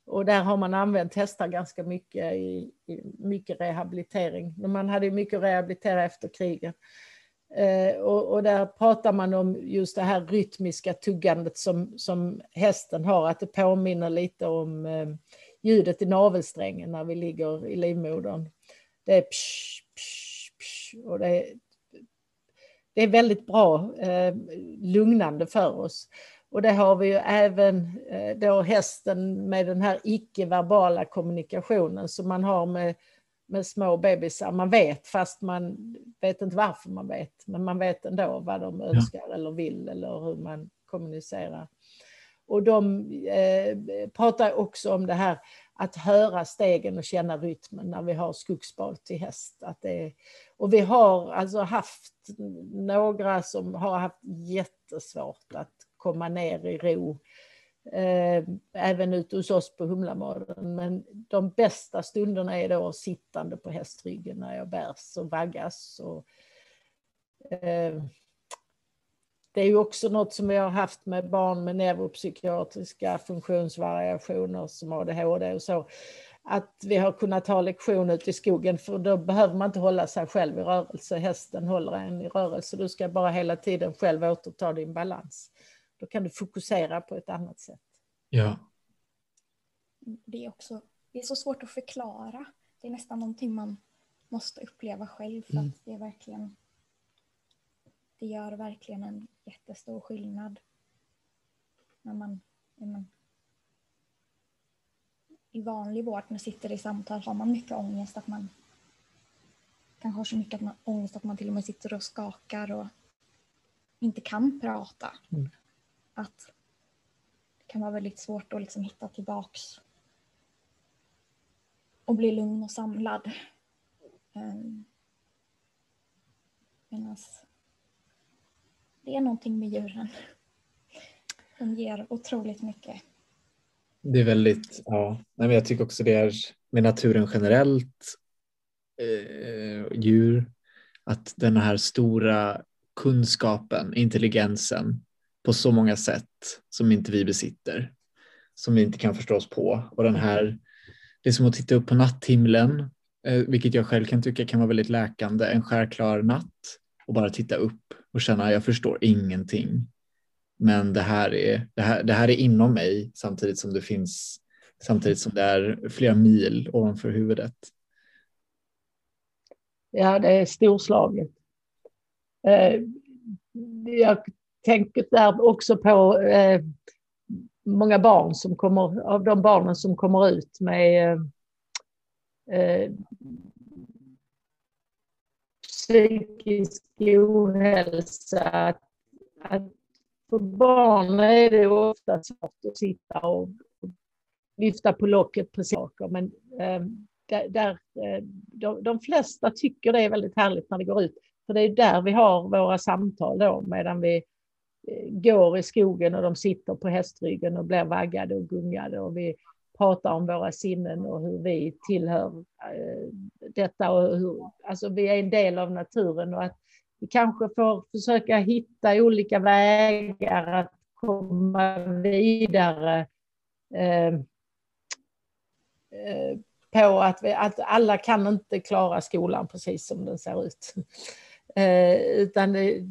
och där har man använt hästar ganska mycket i, i mycket rehabilitering. Man hade mycket att rehabilitera efter kriget. Eh, och, och, där pratar man om just det här rytmiska tuggandet som, som hästen har, att det påminner lite om eh, ljudet i navelsträngen när vi ligger i livmodern. Det är psh, psh, psh, och det är, det är väldigt bra, eh, lugnande för oss. Och det har vi ju även eh, då hästen med den här icke-verbala kommunikationen som man har med, med små bebisar. Man vet fast man vet inte varför man vet, men man vet ändå vad de önskar ja. eller vill eller hur man kommunicerar. Och de eh, pratar också om det här att höra stegen och känna rytmen när vi har skogsbad till häst. Att det, och vi har alltså haft några som har haft jättesvårt att komma ner i ro. Eh, även ute hos oss på Humlamaden. Men de bästa stunderna är då sittande på hästryggen när jag bärs och vaggas. Och, eh, det är ju också något som jag har haft med barn med neuropsykiatriska funktionsvariationer som ADHD och så. Att vi har kunnat ha lektion ute i skogen för då behöver man inte hålla sig själv i rörelse. Hästen håller en i rörelse. Du ska bara hela tiden själv återta din balans. Då kan du fokusera på ett annat sätt. Ja. Det är också det är så svårt att förklara. Det är nästan någonting man måste uppleva själv för mm. att det är verkligen det gör verkligen en jättestor skillnad när man, när man i vanlig vård, när man sitter i samtal, har man mycket ångest att man kanske har så mycket att man, ångest att man till och med sitter och skakar och inte kan prata. Mm. Att det kan vara väldigt svårt att liksom hitta tillbaks och bli lugn och samlad. Ehm, Medan det är någonting med djuren. De ger otroligt mycket. Det är väldigt, ja, men jag tycker också det är med naturen generellt, eh, djur, att den här stora kunskapen, intelligensen på så många sätt som inte vi besitter, som vi inte kan förstå oss på. Och den här, det är som att titta upp på natthimlen, eh, vilket jag själv kan tycka kan vara väldigt läkande, en skärklar natt och bara titta upp och känna att jag förstår ingenting. Men det här, är, det, här, det här är inom mig samtidigt som det finns samtidigt som det är flera mil ovanför huvudet. Ja, det är storslaget. Eh, jag Tänk där också på eh, många barn som kommer, av de barnen som kommer ut med eh, eh, psykisk ohälsa. Att, att för barn är det ofta svårt att sitta och lyfta på locket på saker. Men eh, där, eh, de, de, flesta tycker det är väldigt härligt när det går ut. För det är där vi har våra samtal då medan vi eh, Eh, går i skogen och de sitter på hästryggen och blir vaggade och gungade och vi pratar om våra sinnen och hur vi tillhör eh, detta och hur, alltså vi är en del av naturen och att vi kanske får försöka hitta olika vägar att komma vidare eh, på att, vi, att alla kan inte klara skolan precis som den ser ut. Eh, utan det,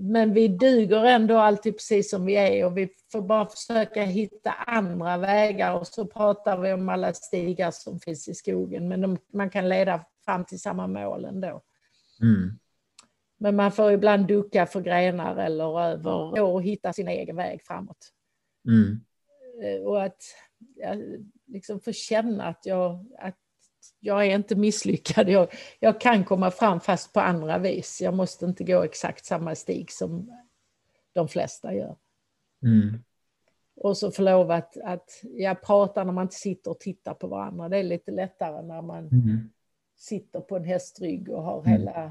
men vi duger ändå alltid precis som vi är och vi får bara försöka hitta andra vägar och så pratar vi om alla stigar som finns i skogen men de, man kan leda fram till samma mål ändå. Mm. Men man får ibland ducka för grenar eller över och hitta sin egen väg framåt. Mm. Eh, och att ja, liksom få känna att jag, att jag är inte misslyckad. Jag, jag kan komma fram fast på andra vis. Jag måste inte gå exakt samma stig som de flesta gör. Mm. Och så få lov att, att jag pratar när man inte sitter och tittar på varandra. Det är lite lättare när man mm. sitter på en hästrygg och har mm. hela...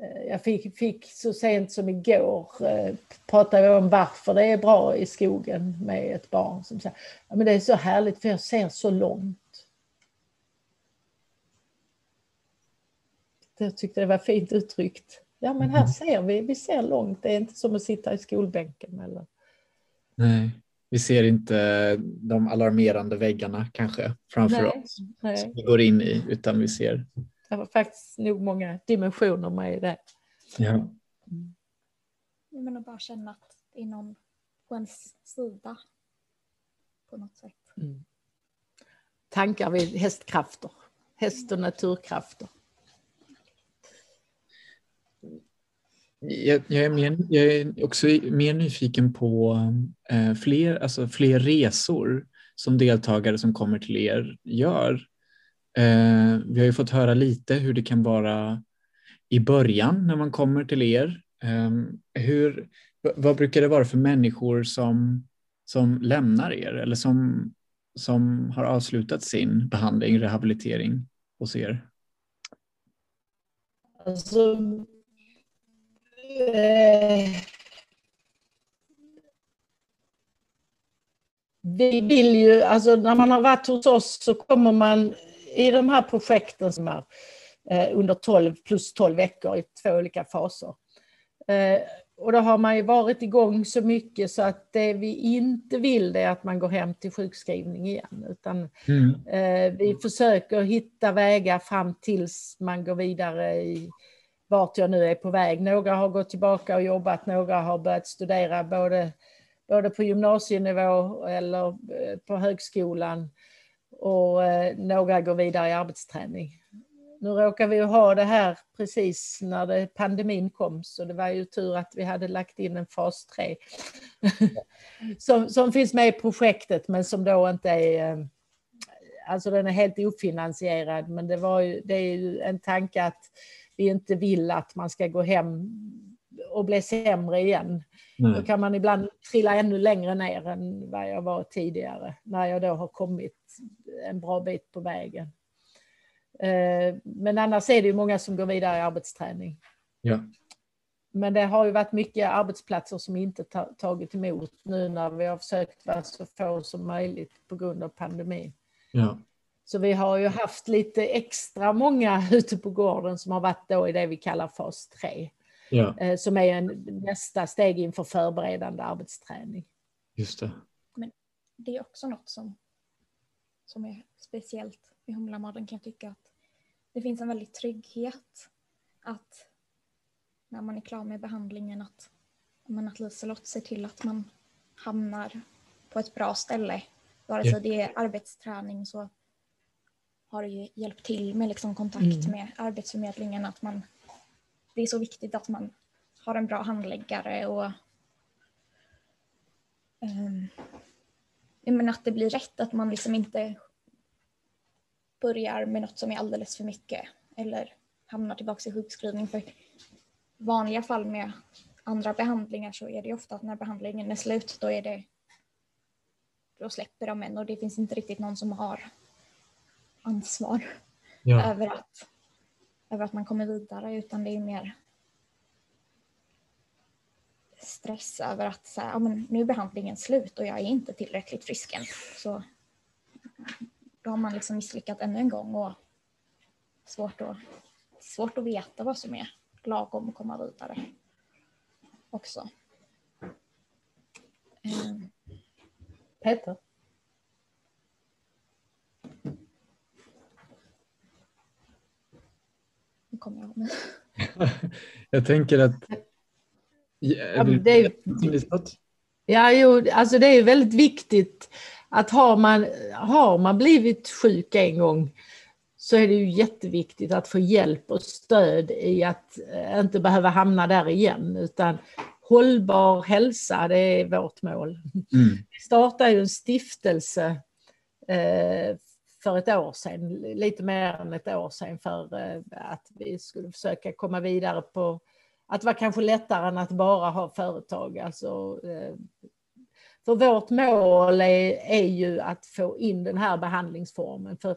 Eh, jag fick, fick så sent som igår eh, prata om varför det är bra i skogen med ett barn som säger ja, men det är så härligt för jag ser så långt. Jag tyckte det var fint uttryckt. Ja, men här mm. ser vi, vi ser långt. Det är inte som att sitta i skolbänken. Eller... Nej, vi ser inte de alarmerande väggarna kanske framför nej, oss nej. som vi går in i, utan vi ser. Det var faktiskt nog många dimensioner med i det. Ja. Mm. Men att bara känna att det är någon på ens sida på något sätt. Mm. Tankar vid hästkrafter, häst och naturkrafter. Jag, jag, är mer, jag är också mer nyfiken på eh, fler, alltså fler resor som deltagare som kommer till er gör. Eh, vi har ju fått höra lite hur det kan vara i början när man kommer till er. Eh, hur, vad brukar det vara för människor som, som lämnar er eller som, som har avslutat sin behandling, rehabilitering hos er? Alltså, eh, vi vill ju, alltså när man har varit hos oss så kommer man i de här projekten som är eh, under 12 plus 12 veckor i två olika faser. Eh, och då har man ju varit igång så mycket så att det vi inte vill det är att man går hem till sjukskrivning igen. Utan mm. eh, vi försöker hitta vägar fram tills man går vidare i vart jag nu är på väg. Några har gått tillbaka och jobbat, några har börjat studera både, både på gymnasienivå eller eh, på högskolan och eh, några går vidare i arbetsträning. Nu råkar vi ju ha det här precis när det, pandemin kom så det var ju tur att vi hade lagt in en fas 3 som, som finns med i projektet men som då inte är eh, Alltså den är helt ofinansierad men det, var ju, det är ju en tanke att vi inte vill att man ska gå hem och bli sämre igen. Nej. Då kan man ibland trilla ännu längre ner än vad jag var tidigare när jag då har kommit en bra bit på vägen. Eh, men annars är det ju många som går vidare i arbetsträning. Ja. Men det har ju varit mycket arbetsplatser som inte tagit emot nu när vi har försökt vara så få som möjligt på grund av pandemin. Ja. Så vi har ju haft lite extra många ute på gården som har varit då i det vi kallar fas 3. Ja. Eh, som är en, nästa steg inför förberedande arbetsträning. Just det. Men det är också något som, som är speciellt med Humlamaden kan jag tycka att det finns en väldig trygghet att när man är klar med behandlingen att, men att Liselott ser till att man hamnar på ett bra ställe. Vare sig yeah. det är arbetsträning så har ju hjälpt till med liksom kontakt mm. med Arbetsförmedlingen att man det är så viktigt att man har en bra handläggare och um, men att det blir rätt, att man liksom inte börjar med något som är alldeles för mycket eller hamnar tillbaka i sjukskrivning. För vanliga fall med andra behandlingar så är det ofta att när behandlingen är slut då är det då släpper de en och det finns inte riktigt någon som har ansvar ja. över, att, över att man kommer vidare utan det är mer stress över att så här, ja, men nu är behandlingen slut och jag är inte tillräckligt frisk än. Så då har man liksom misslyckats ännu en gång och svårt att, svårt att veta vad som är lagom att komma vidare också. Peter? Nu kommer jag mig. jag tänker att... Ja, det är, ja, jo, alltså det är väldigt viktigt att har man, har man blivit sjuk en gång så är det ju jätteviktigt att få hjälp och stöd i att eh, inte behöva hamna där igen utan hållbar hälsa, det är vårt mål. Mm. Vi startade ju en stiftelse eh, för ett år sedan, lite mer än ett år sedan för eh, att vi skulle försöka komma vidare på att det var kanske lättare än att bara ha företag, alltså eh, för vårt mål är, är ju att få in den här behandlingsformen. För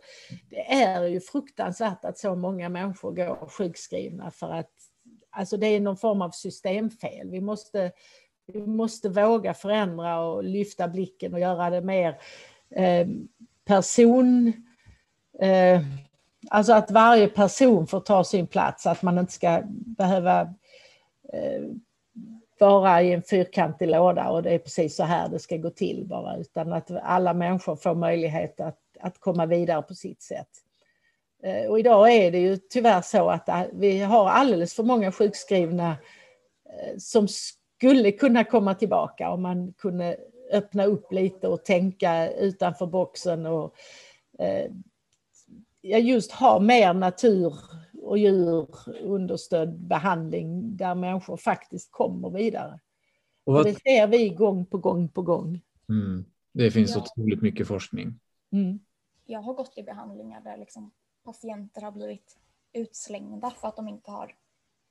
det är ju fruktansvärt att så många människor går sjukskrivna för att alltså det är någon form av systemfel. Vi måste, vi måste våga förändra och lyfta blicken och göra det mer eh, person... Eh, alltså att varje person får ta sin plats, att man inte ska behöva eh, vara i en fyrkantig låda och det är precis så här det ska gå till bara, utan att alla människor får möjlighet att, att komma vidare på sitt sätt. Eh, och idag är det ju tyvärr så att vi har alldeles för många sjukskrivna eh, som skulle kunna komma tillbaka om man kunde öppna upp lite och tänka utanför boxen och just ha mer natur och djur understödd behandling där människor faktiskt kommer vidare. Och vad... Det ser vi gång på gång på gång. Mm. Det finns ja. otroligt mycket forskning. Mm. Jag har gått i behandlingar där liksom patienter har blivit utslängda för att de inte har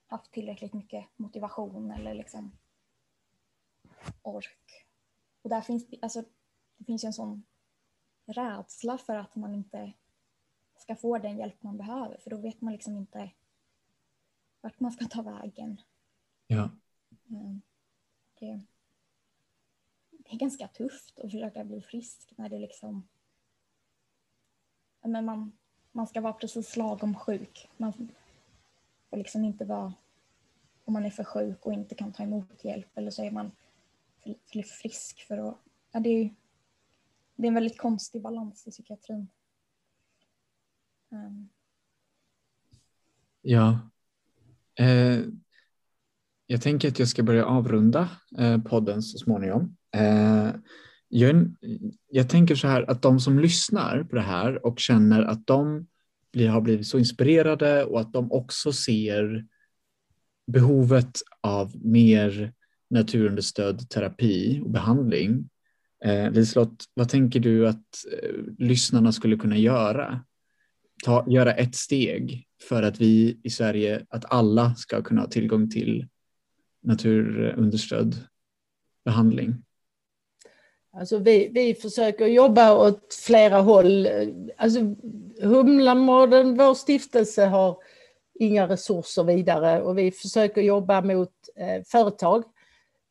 haft tillräckligt mycket motivation eller liksom ork. Och där finns alltså, det finns ju en sån rädsla för att man inte ska få den hjälp man behöver för då vet man liksom inte vart man ska ta vägen. Ja. Det, det är ganska tufft att försöka bli frisk när det liksom men man, man ska vara precis lagom sjuk. Man får liksom inte vara, om man är för sjuk och inte kan ta emot hjälp eller så är man för, frisk för att, ja, det, är, det är en väldigt konstig balans i psykiatrin. Um. Ja. Eh, jag tänker att jag ska börja avrunda eh, podden så småningom. Eh, jag, jag tänker så här att de som lyssnar på det här och känner att de blir, har blivit så inspirerade och att de också ser behovet av mer naturunderstödd terapi och behandling. Eh, Liselott, vad tänker du att eh, lyssnarna skulle kunna göra? Ta, göra ett steg för att vi i Sverige, att alla ska kunna ha tillgång till naturunderstödd behandling? Alltså vi, vi försöker jobba åt flera håll. Alltså Humlamodden, vår stiftelse, har inga resurser vidare och vi försöker jobba mot eh, företag.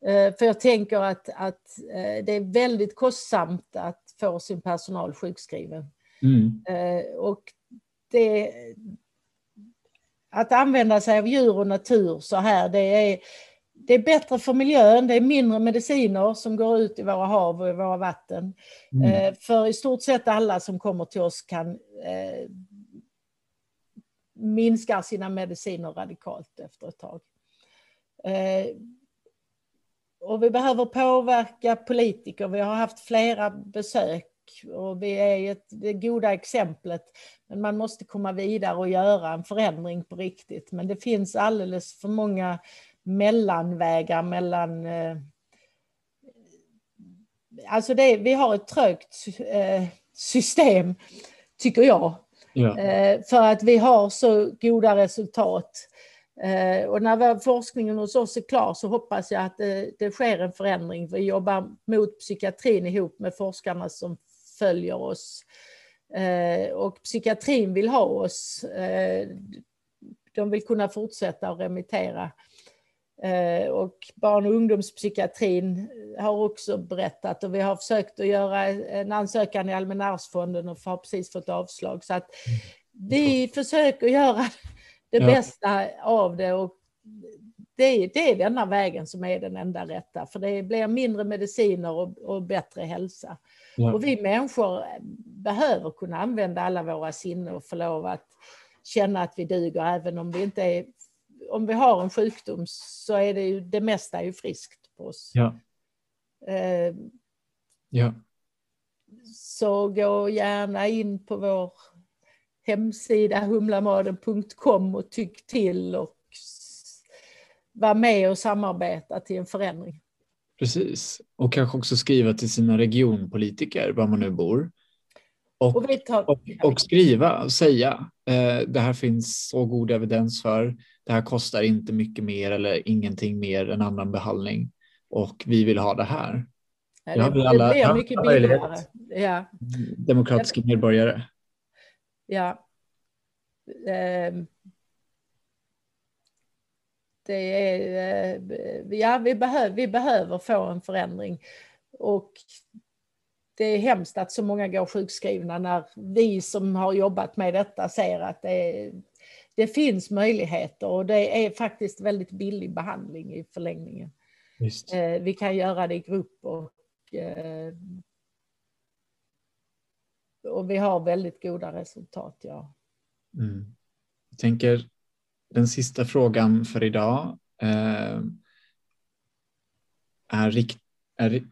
Eh, för jag tänker att, att eh, det är väldigt kostsamt att få sin personal sjukskriven. Mm. Eh, och det, att använda sig av djur och natur så här, det är det är bättre för miljön, det är mindre mediciner som går ut i våra hav och i våra vatten. Mm. För i stort sett alla som kommer till oss kan eh, minska sina mediciner radikalt efter ett tag. Eh, och vi behöver påverka politiker. Vi har haft flera besök och vi är ett, det goda exemplet. Men man måste komma vidare och göra en förändring på riktigt. Men det finns alldeles för många mellanvägar mellan... Eh, alltså det, vi har ett trögt eh, system, tycker jag. Ja. Eh, för att vi har så goda resultat. Och när forskningen hos oss är klar så hoppas jag att det, det sker en förändring. Vi jobbar mot psykiatrin ihop med forskarna som följer oss. Och psykiatrin vill ha oss. De vill kunna fortsätta att remittera Eh, och barn och ungdomspsykiatrin har också berättat och vi har försökt att göra en ansökan i Allmänna arvsfonden och har precis fått avslag. Så att vi mm. försöker göra det ja. bästa av det och det, det, är denna vägen som är den enda rätta för det blir mindre mediciner och, och bättre hälsa. Ja. Och vi människor behöver kunna använda alla våra sinnen och få lov att känna att vi duger även om vi inte är om vi har en sjukdom så är det ju det mesta är ju friskt på oss. Ja. Eh, ja. Så gå gärna in på vår hemsida humlamaden.com och tyck till och vara med och samarbeta till en förändring. Precis, och kanske också skriva till sina regionpolitiker var man nu bor. Och, och, tar... och, och skriva och säga eh, det här finns så god evidens för det här kostar inte mycket mer eller ingenting mer än annan behandling och vi vill ha det här. Ja, det, det, alla, blir mycket billigare. Ja. Demokratiska medborgare. Ja. Ehm. Det är, eh, ja, vi, behöver, vi behöver få en förändring. Och det är hemskt att så många går sjukskrivna när vi som har jobbat med detta ser att det det finns möjligheter och det är faktiskt väldigt billig behandling i förlängningen. Just. Eh, vi kan göra det i grupp och, eh, och vi har väldigt goda resultat. Ja. Mm. Jag tänker den sista frågan för idag eh, är, rikt, är,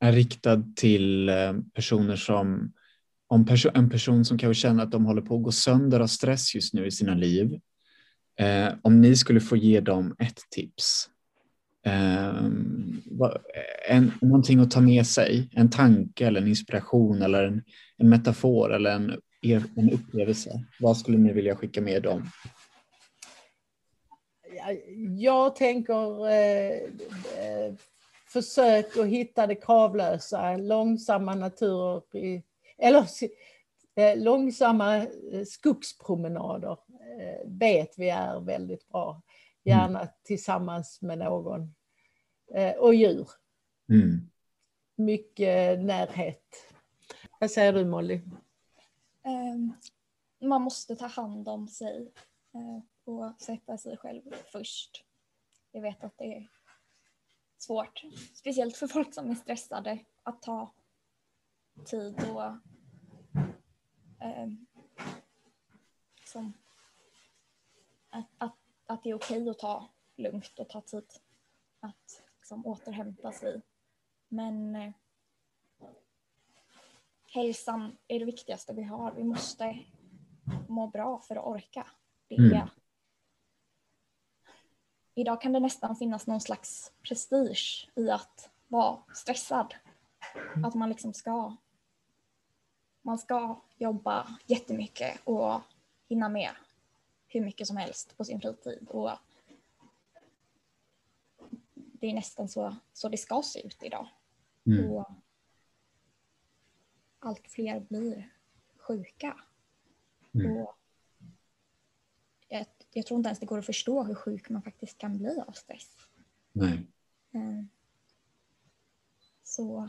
är riktad till eh, personer som om perso en person som kanske känner att de håller på att gå sönder av stress just nu i sina liv. Eh, om ni skulle få ge dem ett tips. Eh, en, någonting att ta med sig, en tanke eller en inspiration eller en, en metafor eller en, en upplevelse. Vad skulle ni vilja skicka med dem? Jag tänker eh, eh, försök att hitta det kravlösa, långsamma naturer, i, eller eh, långsamma eh, skogspromenader eh, vet vi är väldigt bra. Gärna mm. tillsammans med någon. Eh, och djur. Mm. Mycket närhet. Vad säger du Molly? Um, man måste ta hand om sig och sätta sig själv först. Jag vet att det är svårt, speciellt för folk som är stressade, att ta tid och eh, liksom, att, att, att det är okej okay att ta lugnt och ta tid att liksom, återhämta sig. Men eh, hälsan är det viktigaste vi har. Vi måste må bra för att orka. Det är mm. Idag kan det nästan finnas någon slags prestige i att vara stressad. Att man liksom ska man ska jobba jättemycket och hinna med hur mycket som helst på sin fritid. Och det är nästan så, så det ska se ut idag. Mm. Och allt fler blir sjuka. Mm. Och jag tror inte ens det går att förstå hur sjuk man faktiskt kan bli av stress. Nej. Eh, så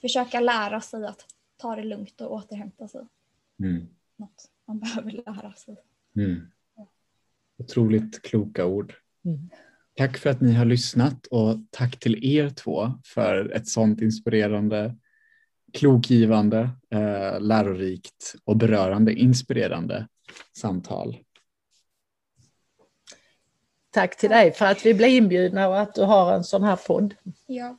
försöka lära sig att ta det lugnt och återhämta sig. Mm. Något man behöver lära sig. Mm. Otroligt kloka ord. Mm. Tack för att ni har lyssnat och tack till er två för ett sånt inspirerande, klokgivande, eh, lärorikt och berörande, inspirerande samtal. Tack till dig för att vi blev inbjudna och att du har en sån här podd. Ja,